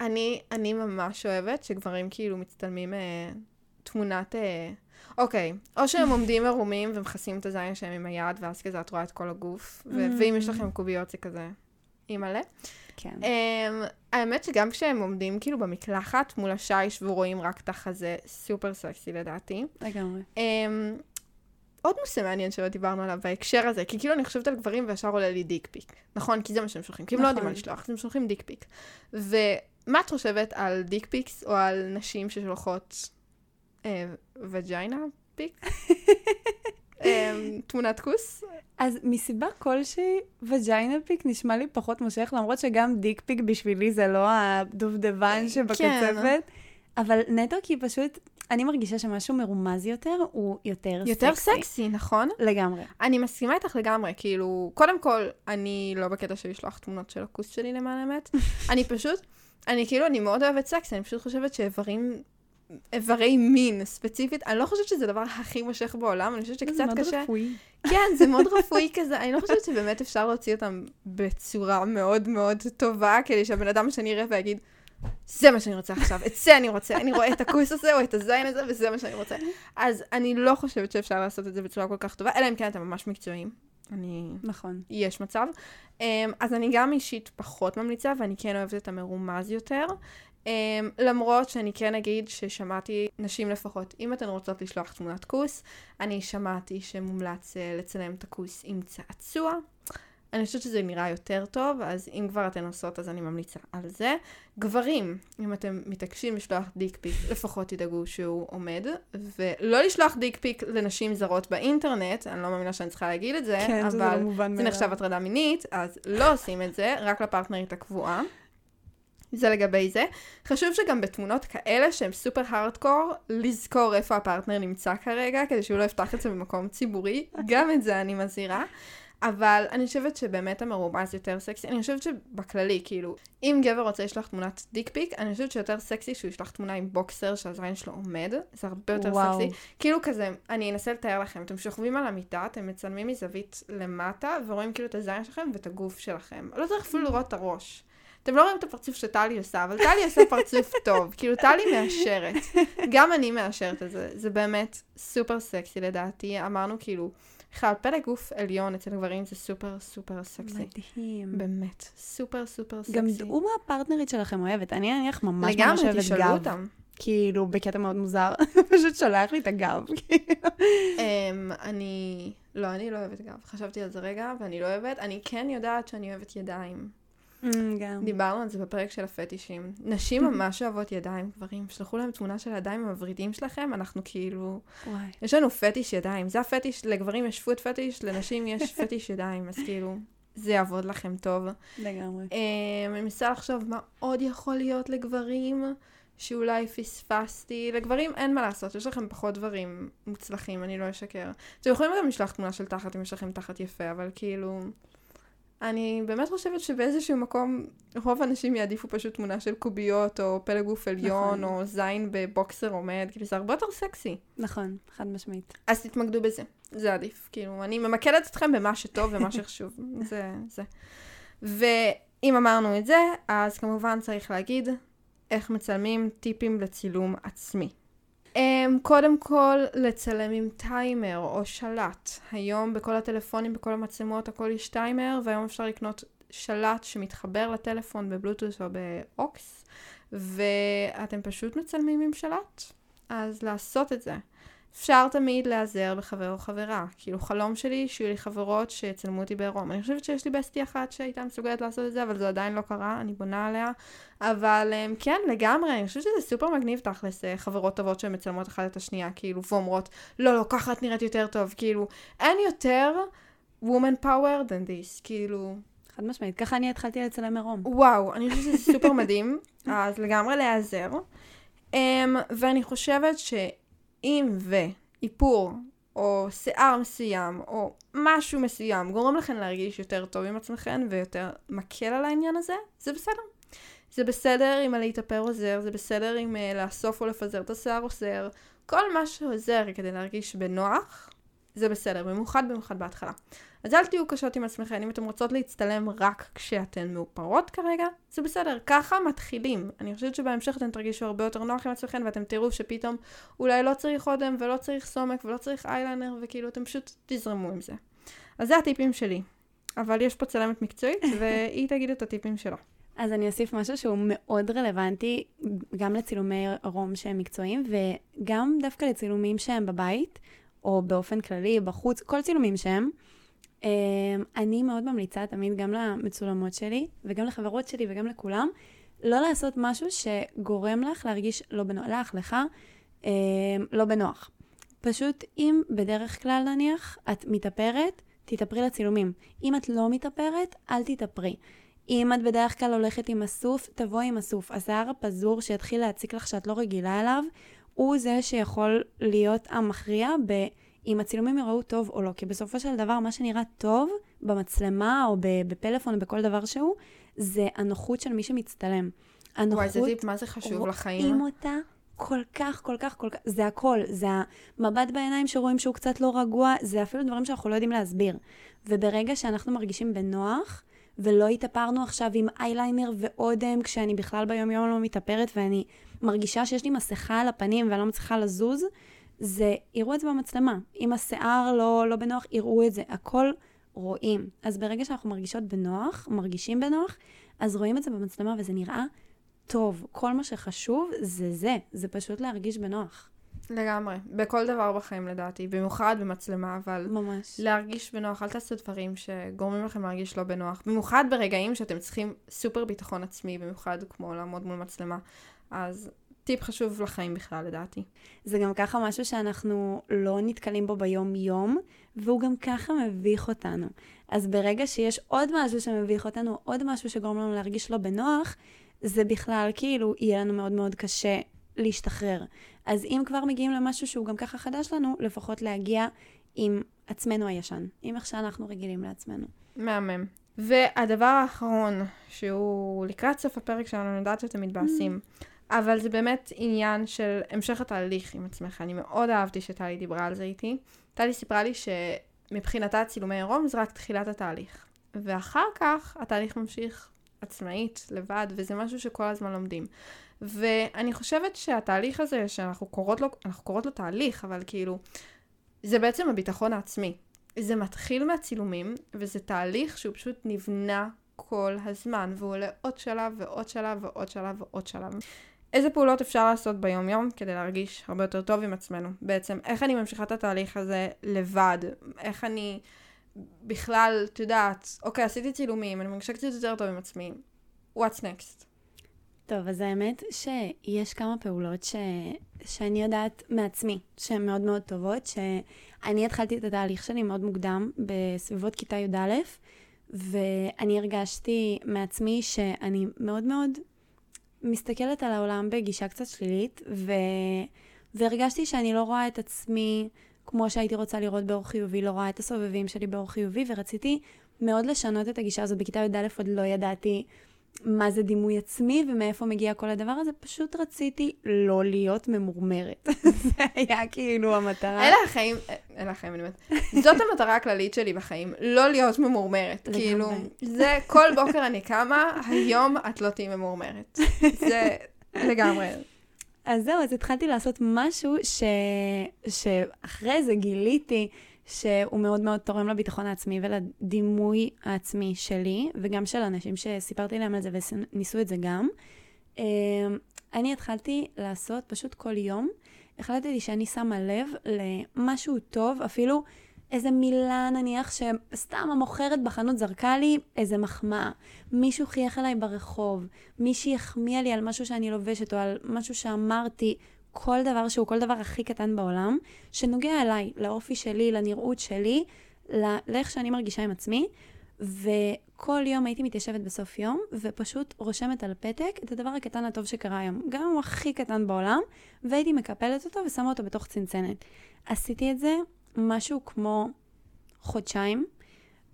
אני, אני ממש אוהבת שגברים כאילו מצטלמים אה, תמונת... אה, אוקיי, או שהם עומדים ערומים ומכסים את הזין שלהם עם היד, ואז כזה את רואה את כל הגוף, Mm. ואם יש לכם קוביות זה כזה אימא'לה. כן. אמ, האמת שגם כשהם עומדים כאילו במקלחת מול השיש ורואים רק את החזה, סופר סקסי לדעתי. לגמרי. אמ, עוד נושא מעניין שלא דיברנו עליו בהקשר הזה, כי כאילו אני חושבת על גברים וישר עולה לי dick pic. נכון? כי זה מה שהם שולחים, כי הם לא יודעים מה נכון. לשלוח, אז הם שולחים dick pic. ומה את חושבת על dick pics או על נשים ששולחות vagina פיק? אה, תמונת כוס? אז מסיבה כלשהי, וג'יינה פיק נשמע לי פחות מושך, למרות שגם דיק פיק בשבילי זה לא הדובדבן שבקצפת. אבל נטו כי פשוט, אני מרגישה שמשהו מרומז יותר, הוא יותר סקסי. יותר סקסי, נכון? לגמרי. אני מסכימה איתך לגמרי, כאילו, קודם כל, אני לא בקטע של לשלוח תמונות של הכוס שלי למען האמת. אני פשוט, אני כאילו, אני מאוד אוהבת סקס, אני פשוט חושבת שאיברים, איברי מין ספציפית, אני לא חושבת שזה הדבר הכי מושך בעולם, אני חושבת זה שקצת מאוד קשה. רפואי. כן, זה מאוד רפואי כזה, אני לא חושבת שבאמת אפשר להוציא אותם בצורה מאוד מאוד טובה, כדי שהבן אדם השני יראה ויגיד, זה מה שאני רוצה עכשיו, את זה אני רוצה, אני רואה את הכוס הזה או את הזין הזה, וזה מה שאני רוצה. אז אני לא חושבת שאפשר לעשות את זה בצורה כל כך טובה, אלא אם כן אתם ממש מקצועיים. אני... נכון. יש מצב. Um, אז אני גם אישית פחות ממליצה, ואני כן אוהבת את המרומז יותר. Um, למרות שאני כן אגיד ששמעתי, נשים לפחות, אם אתן רוצות לשלוח תמונת כוס, אני שמעתי שמומלץ uh, לצלם את הכוס עם צעצוע. אני חושבת שזה נראה יותר טוב, אז אם כבר אתן עושות, אז אני ממליצה על זה. גברים, אם אתם מתעקשים לשלוח דיק פיק, לפחות תדאגו שהוא עומד, ולא לשלוח דיק פיק לנשים זרות באינטרנט, אני לא מאמינה שאני צריכה להגיד את זה, כן, זה לא אבל מובן זה נחשב הטרדה מינית, אז לא עושים את זה, רק לפרטנרית הקבועה. זה לגבי זה. חשוב שגם בתמונות כאלה שהן סופר הארדקור, לזכור איפה הפרטנר נמצא כרגע, כדי שהוא לא יפתח את זה במקום ציבורי. גם את זה אני מזהירה. אבל אני חושבת שבאמת המרומז יותר סקסי. אני חושבת שבכללי, כאילו, אם גבר רוצה לשלוח תמונת דיק פיק, אני חושבת שיותר סקסי שהוא ישלח תמונה עם בוקסר שהזין שלו עומד. זה הרבה יותר וואו. סקסי. כאילו כזה, אני אנסה לתאר לכם, אתם שוכבים על המיטה, אתם מצלמים מזווית למטה, ורואים כאילו את הזין שלכם ואת הגוף שלכם. לא צריך אפילו לראות את הראש. אתם לא רואים את הפרצוף שטלי עושה, אבל טלי עושה פרצוף טוב. כאילו, טלי מאשרת. גם אני מאשרת את זה. זה באמת סופר סקסי לדעתי. אמרנו כאילו, בכלל, פלג גוף עליון אצל גברים זה סופר סופר סקסי. מדהים. באמת. סופר סופר סקסי. גם דעו מה הפרטנרית שלכם אוהבת. אני נניח ממש ממש לגמרי, אוהבת תשאלו גב. אותם. כאילו, בקטע מאוד מוזר. פשוט שולח לי את הגב. אמ, אני... לא, אני לא אוהבת גב. חשבתי על זה רגע, ואני לא אוהבת. אני כן יודעת שאני אוהבת ידיים. אמ, גם. דיברנו על זה בפרק של הפטישים. נשים ממש אוהבות ידיים, גברים. שלחו להם תמונה של הידיים המברידים שלכם, אנחנו כאילו... וואי. יש לנו פטיש ידיים. זה הפטיש, לגברים יש פוט פטיש, לנשים יש פטיש ידיים, אז כאילו, זה יעבוד לכם טוב. לגמרי. אמ, אני מנסה לחשוב מה עוד יכול להיות לגברים, שאולי פספסתי. לגברים אין מה לעשות, יש לכם פחות דברים מוצלחים, אני לא אשקר. אתם יכולים גם לשלוח תמונה של תחת אם יש לכם תחת יפה, אבל כאילו... אני באמת חושבת שבאיזשהו מקום רוב האנשים יעדיפו פשוט תמונה של קוביות, או פלג גוף עליון, נכון. או זין בבוקסר עומד, כאילו זה הרבה יותר סקסי. נכון, חד משמעית. אז תתמקדו בזה, זה עדיף. כאילו, אני ממקדת אתכם במה שטוב ומה שחשוב. זה, זה. ואם אמרנו את זה, אז כמובן צריך להגיד איך מצלמים טיפים לצילום עצמי. Um, קודם כל, לצלם עם טיימר או שלט. היום בכל הטלפונים, בכל המצלמות, הכל יש טיימר, והיום אפשר לקנות שלט שמתחבר לטלפון בבלוטוס או באוקס, ואתם פשוט מצלמים עם שלט. אז לעשות את זה. אפשר תמיד להיעזר בחבר או חברה. כאילו חלום שלי שיהיו לי חברות שיצלמו אותי בעירום. אני חושבת שיש לי בסטי אחת שהייתה מסוגלת לעשות את זה, אבל זה עדיין לא קרה, אני בונה עליה. אבל אמ, כן, לגמרי, אני חושבת שזה סופר מגניב תכלס, אה, חברות טובות שמצלמות אחת את השנייה, כאילו, ואומרות, לא, לא, ככה את נראית יותר טוב, כאילו, אין יותר woman power than this, כאילו, חד משמעית. ככה אני התחלתי לצלם עירום. וואו, אני חושבת שזה סופר מדהים, אז לגמרי להיעזר. Um, ואני חושבת שאם ואיפור, או שיער מסוים, או משהו מסוים, גורם לכם להרגיש יותר טוב עם עצמכם ויותר מקל על העניין הזה, זה בסדר. זה בסדר אם להתאפר עוזר, זה בסדר אם uh, לאסוף או לפזר את השיער עוזר. כל מה שעוזר כדי להרגיש בנוח, זה בסדר, במיוחד במיוחד בהתחלה. אז אל תהיו קשות עם עצמכם, אם אתם רוצות להצטלם רק כשאתן מאופרות כרגע, זה בסדר, ככה מתחילים. אני חושבת שבהמשך אתן תרגישו הרבה יותר נוח עם עצמכם, ואתם תראו שפתאום אולי לא צריך אודם, ולא צריך סומק, ולא צריך איילנר, וכאילו אתם פשוט תזרמו עם זה. אז זה הטיפים שלי. אבל יש פה צלמת מקצועית, והיא תגיד את הטיפים שלה. אז אני אוסיף משהו שהוא מאוד רלוונטי, גם לצילומי עירום שהם מקצועיים, וגם דווקא לצילומים שהם בבית, או באופן כללי, בחוץ, כל צילומים שהם. אמ, אני מאוד ממליצה תמיד גם למצולמות שלי, וגם לחברות שלי וגם לכולם, לא לעשות משהו שגורם לך להרגיש לא בנוח, לך, לך, אמ, לא בנוח. פשוט אם בדרך כלל נניח את מתאפרת, תתאפרי לצילומים. אם את לא מתאפרת, אל תתאפרי. אם את בדרך כלל הולכת עם אסוף, תבואי עם אסוף. השיער הפזור שיתחיל להציק לך שאת לא רגילה אליו, הוא זה שיכול להיות המכריע ב... אם הצילומים יראו טוב או לא. כי בסופו של דבר, מה שנראה טוב במצלמה או בפלאפון או בכל דבר שהוא, זה הנוחות של מי שמצטלם. הנוחות... וואי, זה טיפ, מה זה חשוב לחיים? רואים אותה כל כך, כל כך, כל כך, זה הכל. זה המבט בעיניים שרואים שהוא קצת לא רגוע, זה אפילו דברים שאנחנו לא יודעים להסביר. וברגע שאנחנו מרגישים בנוח, ולא התאפרנו עכשיו עם אייליינר ואודם, כשאני בכלל ביום יום לא מתאפרת, ואני מרגישה שיש לי מסכה על הפנים ואני לא מצליחה לזוז, זה, יראו את זה במצלמה. אם השיער לא, לא בנוח, יראו את זה. הכל רואים. אז ברגע שאנחנו מרגישות בנוח, מרגישים בנוח, אז רואים את זה במצלמה וזה נראה טוב. כל מה שחשוב זה זה, זה פשוט להרגיש בנוח. לגמרי. בכל דבר בחיים לדעתי, במיוחד במצלמה, אבל ממש. להרגיש בנוח, אל תעשו דברים שגורמים לכם להרגיש לא בנוח. במיוחד ברגעים שאתם צריכים סופר ביטחון עצמי, במיוחד כמו לעמוד מול מצלמה. אז טיפ חשוב לחיים בכלל, לדעתי. זה גם ככה משהו שאנחנו לא נתקלים בו ביום-יום, והוא גם ככה מביך אותנו. אז ברגע שיש עוד משהו שמביך אותנו, עוד משהו שגורם לנו להרגיש לא בנוח, זה בכלל כאילו יהיה לנו מאוד מאוד קשה להשתחרר. אז אם כבר מגיעים למשהו שהוא גם ככה חדש לנו, לפחות להגיע עם עצמנו הישן, עם איך שאנחנו רגילים לעצמנו. מהמם. והדבר האחרון, שהוא לקראת סוף הפרק שלנו, אני יודעת שאתם מתבאסים, אבל זה באמת עניין של המשך התהליך עם עצמך. אני מאוד אהבתי שטלי דיברה על זה איתי. טלי סיפרה לי שמבחינתה צילומי עירום זה רק תחילת התהליך. ואחר כך התהליך ממשיך עצמאית, לבד, וזה משהו שכל הזמן לומדים. ואני חושבת שהתהליך הזה, שאנחנו קוראות לו, אנחנו קוראות לו תהליך, אבל כאילו, זה בעצם הביטחון העצמי. זה מתחיל מהצילומים, וזה תהליך שהוא פשוט נבנה כל הזמן, והוא עולה עוד שלב ועוד שלב ועוד שלב ועוד שלב. איזה פעולות אפשר לעשות ביום-יום כדי להרגיש הרבה יותר טוב עם עצמנו? בעצם, איך אני ממשיכה את התהליך הזה לבד? איך אני בכלל, את יודעת, אוקיי, עשיתי צילומים, אני מרגישה קצת יותר טוב עם עצמי. What's next? טוב, אז האמת שיש כמה פעולות ש... שאני יודעת מעצמי, שהן מאוד מאוד טובות, שאני התחלתי את התהליך שלי מאוד מוקדם, בסביבות כיתה י"א, ואני הרגשתי מעצמי שאני מאוד מאוד מסתכלת על העולם בגישה קצת שלילית, ו... והרגשתי שאני לא רואה את עצמי כמו שהייתי רוצה לראות באור חיובי, לא רואה את הסובבים שלי באור חיובי, ורציתי מאוד לשנות את הגישה הזו. בכיתה י"א עוד לא ידעתי מה זה דימוי עצמי ומאיפה מגיע כל הדבר הזה, פשוט רציתי לא להיות ממורמרת. זה היה כאילו המטרה. אלה החיים, אלה החיים, אני אומרת. זאת המטרה הכללית שלי בחיים, לא להיות ממורמרת. כאילו, זה, כל בוקר אני קמה, היום את לא תהיי ממורמרת. זה לגמרי. אז זהו, אז התחלתי לעשות משהו ש... שאחרי זה גיליתי שהוא מאוד מאוד תורם לביטחון העצמי ולדימוי העצמי שלי, וגם של אנשים שסיפרתי להם על זה וניסו את זה גם. אמ, אני התחלתי לעשות פשוט כל יום, החלטתי שאני שמה לב למשהו טוב, אפילו איזה מילה נניח שסתם המוכרת בחנות זרקה לי איזה מחמאה. מישהו חייך אליי ברחוב, מישהי החמיאה לי על משהו שאני לובשת או על משהו שאמרתי, כל דבר שהוא כל דבר הכי קטן בעולם, שנוגע אליי, לאופי שלי, לנראות שלי, לאיך שאני מרגישה עם עצמי. וכל יום הייתי מתיישבת בסוף יום, ופשוט רושמת על פתק את הדבר הקטן הטוב שקרה היום. גם הוא הכי קטן בעולם, והייתי מקפלת אותו ושמה אותו בתוך צנצנת. עשיתי את זה משהו כמו חודשיים,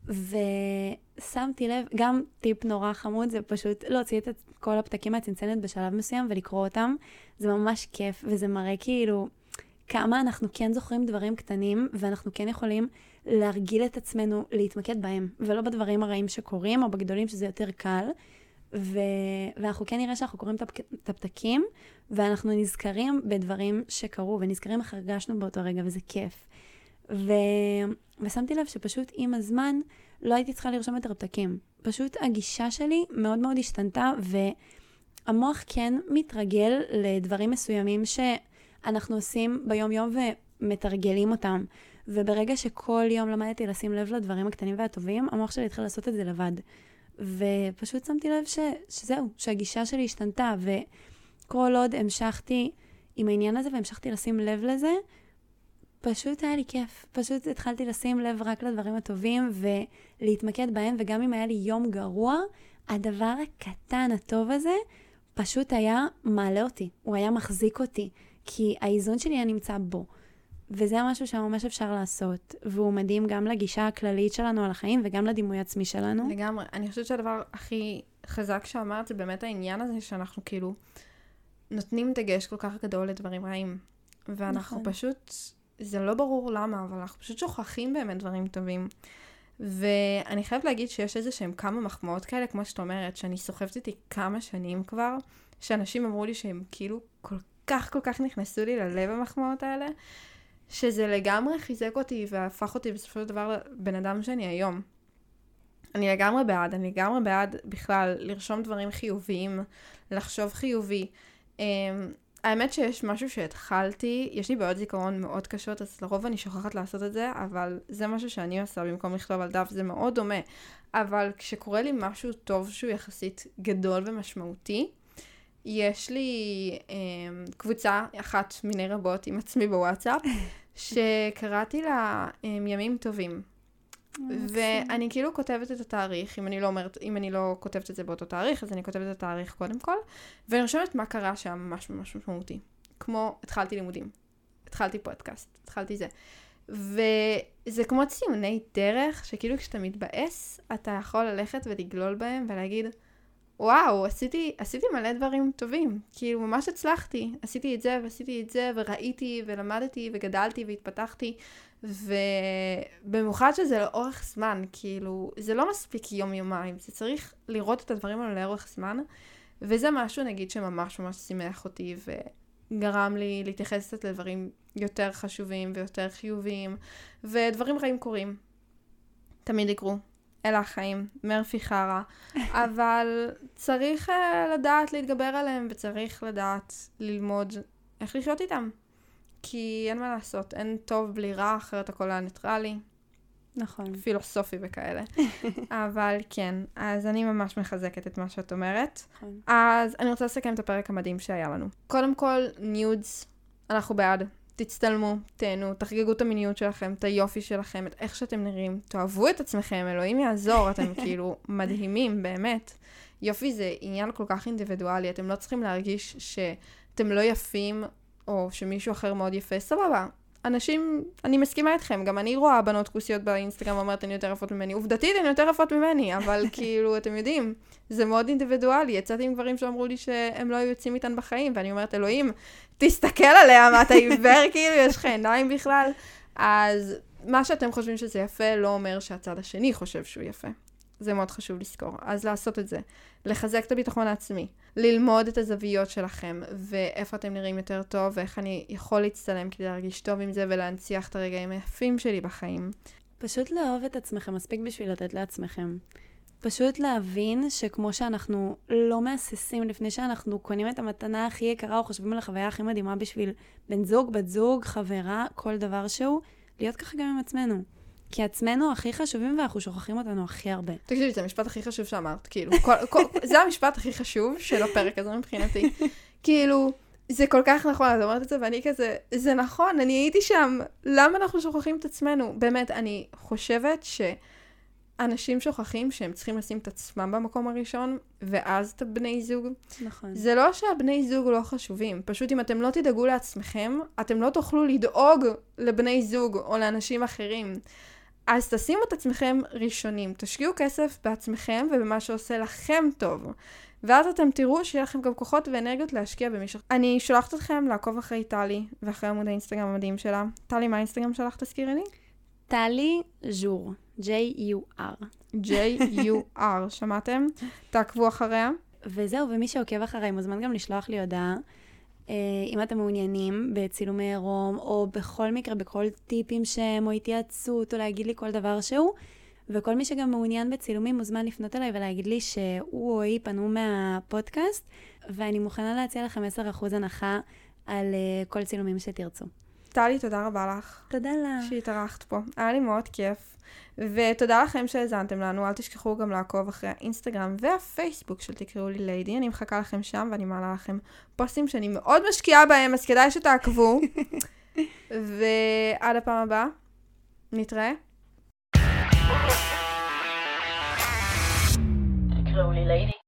ושמתי לב, גם טיפ נורא חמוד, זה פשוט להוציא את כל הפתקים מהצנצנת בשלב מסוים ולקרוא אותם. זה ממש כיף, וזה מראה כאילו כמה אנחנו כן זוכרים דברים קטנים, ואנחנו כן יכולים להרגיל את עצמנו להתמקד בהם, ולא בדברים הרעים שקורים, או בגדולים שזה יותר קל. ו... ואנחנו כן נראה שאנחנו קוראים את הפתקים, ואנחנו נזכרים בדברים שקרו, ונזכרים איך הרגשנו באותו רגע, וזה כיף. ו... ושמתי לב שפשוט עם הזמן לא הייתי צריכה לרשום יותר פתקים. פשוט הגישה שלי מאוד מאוד השתנתה, והמוח כן מתרגל לדברים מסוימים שאנחנו עושים ביום-יום ומתרגלים אותם. וברגע שכל יום למדתי לשים לב לדברים הקטנים והטובים, המוח שלי התחיל לעשות את זה לבד. ופשוט שמתי לב ש... שזהו, שהגישה שלי השתנתה, וכל עוד המשכתי עם העניין הזה והמשכתי לשים לב לזה, פשוט היה לי כיף. פשוט התחלתי לשים לב רק לדברים הטובים ולהתמקד בהם, וגם אם היה לי יום גרוע, הדבר הקטן הטוב הזה פשוט היה מעלה אותי. הוא היה מחזיק אותי, כי האיזון שלי היה נמצא בו. וזה משהו שממש אפשר לעשות, והוא מדהים גם לגישה הכללית שלנו על החיים וגם לדימוי עצמי שלנו. לגמרי. אני חושבת שהדבר הכי חזק שאמרת זה באמת העניין הזה שאנחנו כאילו נותנים דגש כל כך גדול לדברים רעים. ואנחנו נכון. פשוט זה לא ברור למה, אבל אנחנו פשוט שוכחים באמת דברים טובים. ואני חייבת להגיד שיש איזה שהם כמה מחמאות כאלה, כמו שאת אומרת, שאני סוחבת איתי כמה שנים כבר, שאנשים אמרו לי שהם כאילו כל כך כל כך נכנסו לי ללב המחמאות האלה, שזה לגמרי חיזק אותי והפך אותי בסופו של דבר לבן אדם שאני היום. אני לגמרי בעד, אני לגמרי בעד בכלל לרשום דברים חיוביים, לחשוב חיובי. האמת שיש משהו שהתחלתי, יש לי בעיות זיכרון מאוד קשות, אז לרוב אני שוכחת לעשות את זה, אבל זה משהו שאני עושה במקום לכתוב על דף, זה מאוד דומה. אבל כשקורה לי משהו טוב שהוא יחסית גדול ומשמעותי, יש לי um, קבוצה אחת מיני רבות עם עצמי בוואטסאפ, שקראתי לה um, ימים טובים. ואני כאילו כותבת את התאריך, אם אני לא אומרת, אם אני לא כותבת את זה באותו תאריך, אז אני כותבת את התאריך קודם כל, ואני חושבת מה קרה שם ממש ממש משמעותי. כמו, התחלתי לימודים, התחלתי פודקאסט, התחלתי זה. וזה כמו ציוני דרך, שכאילו כשאתה מתבאס, אתה יכול ללכת ולגלול בהם ולהגיד, וואו, עשיתי, עשיתי מלא דברים טובים. כאילו, ממש הצלחתי. עשיתי את זה ועשיתי את זה, וראיתי ולמדתי וגדלתי והתפתחתי. ובמיוחד שזה לאורך זמן, כאילו, זה לא מספיק יום-יומיים, זה צריך לראות את הדברים האלה לאורך זמן. וזה משהו, נגיד, שממש ממש שימח אותי וגרם לי להתייחס קצת לדברים יותר חשובים ויותר חיוביים, ודברים רעים קורים. תמיד יקרו. אלה החיים, מרפי חרא, אבל צריך uh, לדעת להתגבר עליהם וצריך לדעת ללמוד איך לחיות איתם. כי אין מה לעשות, אין טוב בלי רע, אחרת הכל היה ניטרלי. נכון. פילוסופי וכאלה. אבל כן, אז אני ממש מחזקת את מה שאת אומרת. נכון. אז אני רוצה לסכם את הפרק המדהים שהיה לנו. קודם כל, ניודס, אנחנו בעד. תצטלמו, תהנו, תחגגו את המיניות שלכם, את היופי שלכם, את איך שאתם נראים, תאהבו את עצמכם, אלוהים יעזור, אתם כאילו מדהימים, באמת. יופי זה עניין כל כך אינדיבידואלי, אתם לא צריכים להרגיש שאתם לא יפים, או שמישהו אחר מאוד יפה, סבבה. אנשים, אני מסכימה איתכם, גם אני רואה בנות כוסיות באינסטגרם ואומרת, הן יותר יפות ממני. עובדתית, הן יותר יפות ממני, אבל כאילו, אתם יודעים, זה מאוד אינדיבידואלי. יצאתי עם גברים שאמרו לי שהם לא היו יוצאים איתן בחיים, ואני אומרת, אלוהים, תסתכל עליה, מה אתה עיוור, כאילו, יש לך עיניים בכלל. אז מה שאתם חושבים שזה יפה, לא אומר שהצד השני חושב שהוא יפה. זה מאוד חשוב לזכור. אז לעשות את זה. לחזק את הביטחון העצמי. ללמוד את הזוויות שלכם, ואיפה אתם נראים יותר טוב, ואיך אני יכול להצטלם כדי להרגיש טוב עם זה ולהנציח את הרגעים היפים שלי בחיים. פשוט לאהוב את עצמכם מספיק בשביל לתת לעצמכם. פשוט להבין שכמו שאנחנו לא מהססים לפני שאנחנו קונים את המתנה הכי יקרה או חושבים על החוויה הכי מדהימה בשביל בן זוג, בת זוג, חברה, כל דבר שהוא, להיות ככה גם עם עצמנו. כי עצמנו הכי חשובים ואנחנו שוכחים אותנו הכי הרבה. תקשיבי, זה המשפט הכי חשוב שאמרת, כאילו, כל, כל, זה המשפט הכי חשוב של הפרק הזה מבחינתי. כאילו, זה כל כך נכון, את אומרת את זה, ואני כזה, זה נכון, אני הייתי שם, למה אנחנו שוכחים את עצמנו? באמת, אני חושבת שאנשים שוכחים שהם צריכים לשים את עצמם במקום הראשון, ואז את הבני זוג. נכון. זה לא שהבני זוג לא חשובים, פשוט אם אתם לא תדאגו לעצמכם, אתם לא תוכלו לדאוג לבני זוג או לאנשים אחרים. אז תשימו את עצמכם ראשונים, תשקיעו כסף בעצמכם ובמה שעושה לכם טוב. ואז אתם תראו שיהיה לכם גם כוחות ואנרגיות להשקיע במישהו. אני שולחת אתכם לעקוב אחרי טלי ואחרי עמוד האינסטגרם המדהים שלה. טלי, מה האינסטגרם שלך? תזכירי לי. טלי ז'ור, J-U-R. J-U-R, שמעתם? תעקבו אחריה. וזהו, ומי שעוקב אחריי מוזמן גם לשלוח לי הודעה. אה, אם אתם מעוניינים בצילומי עירום, או בכל מקרה, בכל טיפים שהם, או התייעצות, או להגיד לי כל דבר שהוא. וכל מי שגם מעוניין בצילומים מוזמן לפנות אליי ולהגיד לי שהוא או היא פנו מהפודקאסט, ואני מוכנה להציע לכם 10% הנחה על uh, כל צילומים שתרצו. טלי, תודה רבה לך. תודה לך. שהתארחת פה. היה לי מאוד כיף. ותודה לכם שהאזנתם לנו, אל תשכחו גם לעקוב אחרי האינסטגרם והפייסבוק של תקראו לי ליידי, אני מחכה לכם שם ואני מעלה לכם פוסטים שאני מאוד משקיעה בהם, אז כדאי שתעקבו. ועד הפעם הבאה, נתראה. תקראו לי ליידי.